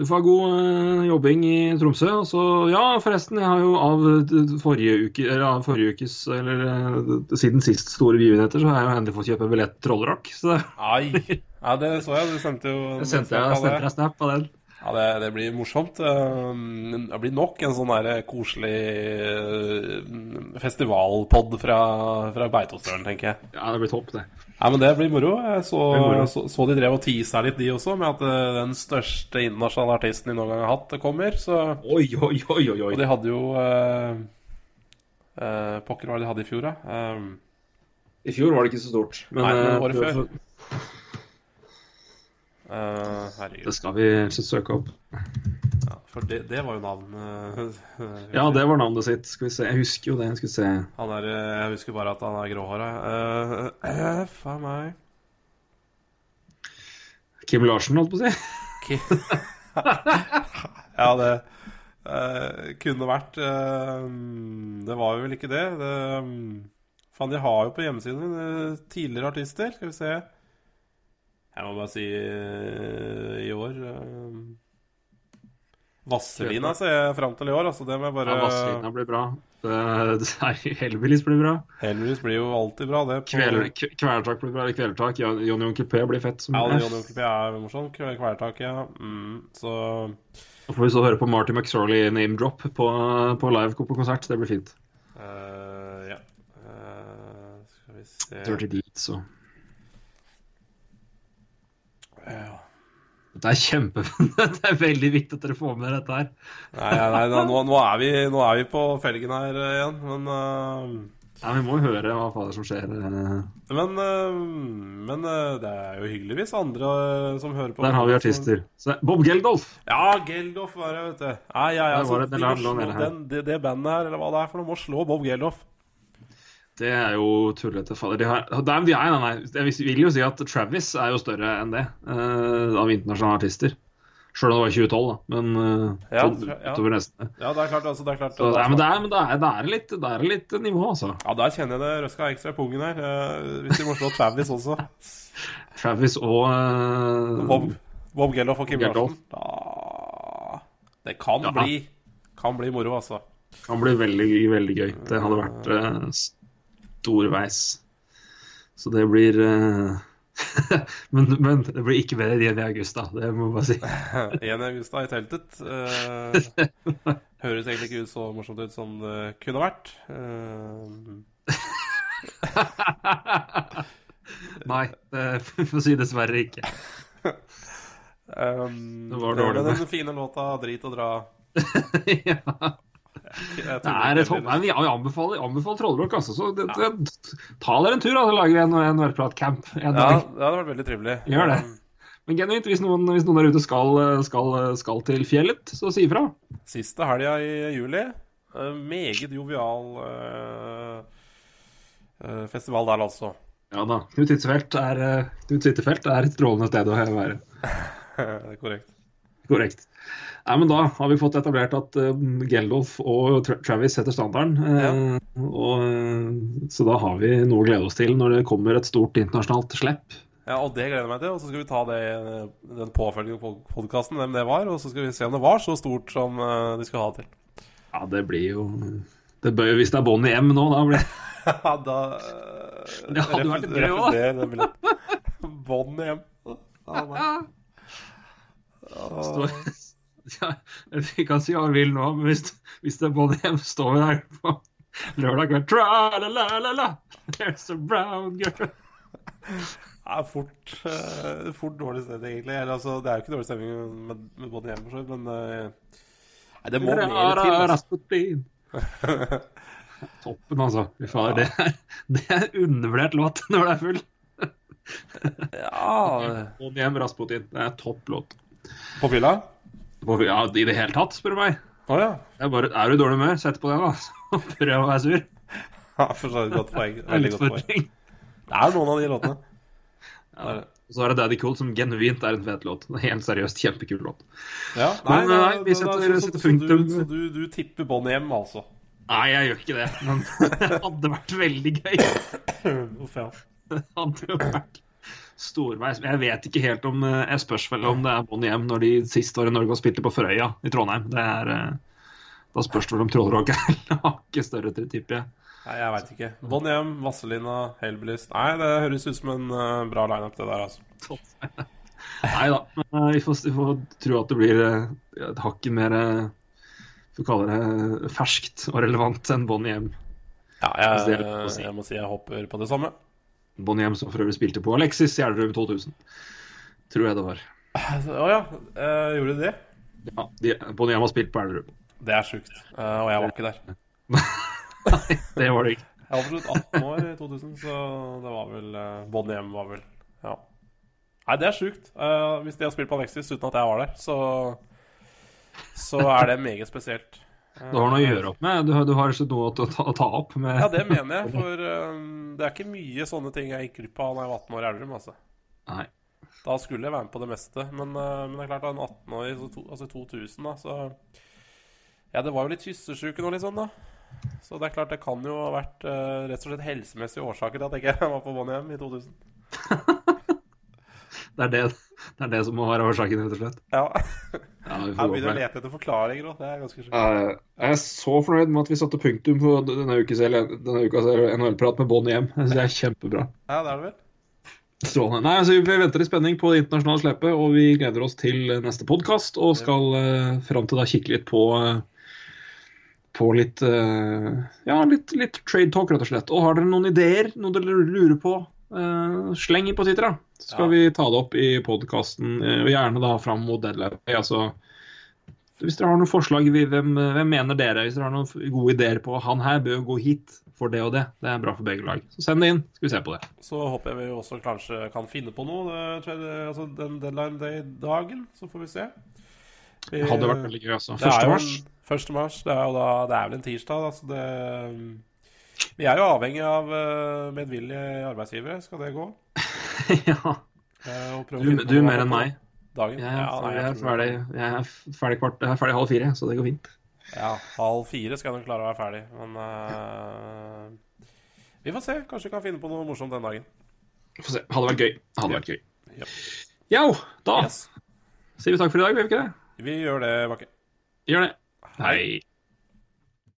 Du får ha god eh, jobbing i Tromsø. Og så, ja, forresten, jeg har jo av eh, forrige uke, eller av forrige ukes, eller eh, siden sist store begivenheter, så har jeg jo endelig fått kjøpe billett til Trollrock. Så Ai! Ja, det så jeg. Du sendte jo jeg sendte jeg, sendte jeg snap av den. Ja, det, det blir morsomt. Um, Det blir nok en sånn der koselig festivalpod fra, fra Beitostølen, tenker jeg. Ja, det blir topp, det. Ja, men det blir moro. Jeg så, moro. så, så de drev og tisa litt, de også, med at uh, den største internasjonale artisten de noen gang har hatt, kommer. Så, Oi, oi, oi, oi. og de hadde jo uh, uh, Pokker, hva de hadde i fjor, da? Um, I fjor var det ikke så stort. Men, Nei, men året før. Uh, herregud. Det skal vi søke opp. Ja, for det, det var jo navnet. Ja, det var navnet sitt. Skal vi se. Jeg husker jo det. Jeg, se. Han er, eh, jeg husker bare at han er gråhåra. Uh, faen meg. Kim Larsen, holdt på å si. Ja, det uh, kunne vært Uh, Det var jo vel ikke det. det um, faen, de har jo på hjemmesiden tidligere artister. Skal vi se. Jeg må bare si eh, i år uh, Vazelina ser jeg fram til i år. Altså, det må jeg bare Ja, Vazelina blir bra. Hellbillies blir bra. Heldigvis blir jo alltid bra, det. på- Kveler, Kvelertak blir bra. eller Kvelertak. Jon- Johnny Onkel P blir fett. Som Ja. Johnny Onkel P er morsom. Kve- Kvelertak, ja. Mm, så Så får vi så høre på Marty McSorley name drop på, på live på konsert. Det blir fint. Uh, Ja. Uh, skal vi se Dirty Deeds og Ja. Det er kjempe... det er veldig viktig at dere får med dette her. Nei, nei, nei nå, nå, er vi, nå er vi på felgen her eh, igjen, men uh... Ja, Vi må jo høre hva fader som skjer. eh. Men, uh, men uh, det er jo hyggelig hvis andre eh, som hører på Der har vi artister. Så, Bob Geldof. Ja, Geldof var det, vet du. Nei, ja, ja, Der så var det de det, det bandet her, eller hva det er for noe, må slå Bob Geldof. Det er jo tullete. De har, de, de er, nei, nei. Jeg vil jo si at Travis er jo større enn det, uh, av internasjonale artister. Sjøl om det var i 2012, da. Men uh, Ja, så, ja. utover neste. Ja, det er klart, altså, det er klart. Så, nei, men det er, men det er, det er, litt, det er litt nivå, altså. Ja, der kjenner jeg det røska ekstra i pungen her, Uh, hvis de må slå Travis også. Travis og uh, Bob, Bob Geldof og Kim Larsen. Da Det kan Ja. bli Kan bli moro, altså. kan bli veldig, veldig gøy. Det hadde vært uh, storveis. Så det blir eh, men, men det blir ikke bedre enn i august, da. Det må jeg bare si. 1. august da, i teltet. Uh, høres egentlig ikke ut så morsomt ut som det kunne vært. Uh, Nei, det får si dessverre ikke. um, Det var dårlig, det. den fine låta 'Drit og dra' ja. Det er vi anbefaler, anbefaler Trollrock, altså. Så det, det, ta dere en tur, da. Så lager vi en, en Nerdprat-camp en Ja, dag. det hadde vært veldig trivelig. Gjør det. Men genuint, hvis noen, hvis noen der ute skal, skal, skal til fjellet, så si ifra. Siste helga i juli. eh, meget jovial eh, festival der, altså. Ja da. Knut Hittefelt er, Knut Hittefelt er et strålende sted å være. Det er korrekt. Korrekt. Nei, men Da har vi fått etablert at uh, Geldof og Tra Travis setter standarden. eh, og, uh, så da har vi noe å glede oss til når det kommer et stort internasjonalt slipp. Ja, og det gleder jeg meg til. Og så skal vi ta det, den påfølgende podkasten, hvem det var. Og så skal vi se om det var så stort som eh, de skulle ha det til. Ja, det blir jo det bør, Hvis det er bonnie i M nå, da blir Ja, da eh, Det hadde vært gøy refuser. Bånd hjem. Ja, nei. Stå- ja, Vi kan si hva vi vil nå, men hvis, hvis det er både hjem, står vi der på lørdag kveld Tra-la-la-la-la, There's a brown girl Det er fort, uh, fort dårlig stemning, egentlig. Eller, altså, det er jo ikke dårlig stemning med, med både hjem, for så vidt, men uh, Nei, det må mer til. Altså. Toppen, altså. Fy fader. Det, er, det er undervurdert låt når det er full. Ja Både hjem, Rasputin. Det er topp låt. På fylla? Ja, I det hele tatt, spør du meg. Oh, ja. Det bare, er du i dårlig humør, sett på det, da. Prøv å være sur. ja. For så vidt godt poeng. Veldig godt poeng. Det er noen av de låtene. Det er. Og så er det Daddy Cool, som genuint er en fet låt. En helt seriøst kjempekul låt. Ja, Men, nei, nei, vi det- setter- det er så- så- så punktum. du- Så du, du tipper Bonnie M, altså? Nei, jeg gjør ikke det. Men det hadde vært veldig gøy. Uff, ja. Det hadde vært storveis. Jeg vet ikke helt om eh, Jeg spørs vel om det er Bonnie M når de sist var i Norge og spilte på Frøya i Trondheim. Det er eh, Da spørs det vel om Trollrock er hakket større, tipper jeg. Nei, jeg veit ikke. Bonnie M, Vasselina, Hellbillies Nei, det høres ut som en eh, bra lineup, det der, altså. Nei da, men vi, får, vi får tro at det blir et hakket mer eh, Får kalle det ferskt og relevant enn Bonnie M. Ja, jeg, jeg, jeg må si jeg hopper på det samme. Bonnie som for øvrig spilte på Alexis Gjellerud 2000. Tror jeg det var. Å ja, Uh, gjorde de det? Ja, de, Bonnie har spilt på Elverum. Det er sjukt. Uh, og jeg var ikke der. Nei, Det var det ikke. Jeg var absolutt 18 år i 2000, så det var vel uh, Bonnie var vel Ja. Nei, det er sjukt. Uh, hvis de har spilt på Alexis uten at jeg var der, så Så er det meget spesielt. Du har noe å gjøre opp med. Du har, du har ikke noe å ta, å ta opp med. Ja, det mener jeg, for um, det er ikke mye sånne ting jeg gikk glipp av da jeg var 18 år i Elverum, altså. Nei. Da skulle jeg være med på det meste. Men, uh, men det er klart, da en 18-åring, så to, altså 2000, da, så Ja, det var jo litt kyssesyke nå, liksom, da. Så det er klart, det kan jo ha vært uh, rett og slett helsemessige årsaker til at jeg ikke var på Bonnie M i 2000. Det er det, det er det som må være årsaken, rett og slett. Ja. Ja, Jeg begynner å lete etter forklaringer òg. Det er ganske sjukt. Eh, Jeg er så fornøyd med at vi satte punktum på denne ukes NHL-prat med Bonnie M. Jeg synes det er kjempebra. Ja, det er det vel. Strålende. Nei, altså, Vi venter i spenning på det internasjonale slepet, og vi gleder oss til neste podkast. Og skal uh, fram til da kikke litt på uh, på litt uh, Ja, litt, litt trade talk, rett og slett. Og har dere noen ideer, noe dere lurer på, uh, sleng i på Twitter, da. Skal Ja. vi ta det opp i podkasten, og gjerne da fram mot deadline. Altså, hvis dere har noen forslag, hvem, hvem mener dere? Hvis dere har noen gode ideer på han her bør gå hit for det og det, det er bra for begge lag. Så send det inn, skal vi se på det. Så håper jeg vi også kanskje kan finne på noe det, jeg altså den deadline day-dagen. Så får vi se. Vi- Det hadde vært veldig gøy, altså. Det er 1. jo mars. 1. mars. Det er jo da Det er vel en tirsdag, da, så det Vi er jo avhengig av uh, medvillige arbeidsgivere. Skal det gå? ja. Eh, Du, du mer enn meg. Dagen. Jeg Ja, nei, jeg er ferdig, jeg er ferdig, kvart, jeg er ferdig halv fire, så det går fint. Ja, halv fire skal jeg nok klare å være ferdig. Men uh, vi får se. Kanskje vi kan finne på noe morsomt den dagen. Få se. Hadde vært gøy. Hadde vært gøy. Ja. Yo, da Yes. sier vi takk for i dag, gjør vi ikke det? Vi gjør det, Bakke. Gjør det. Hei.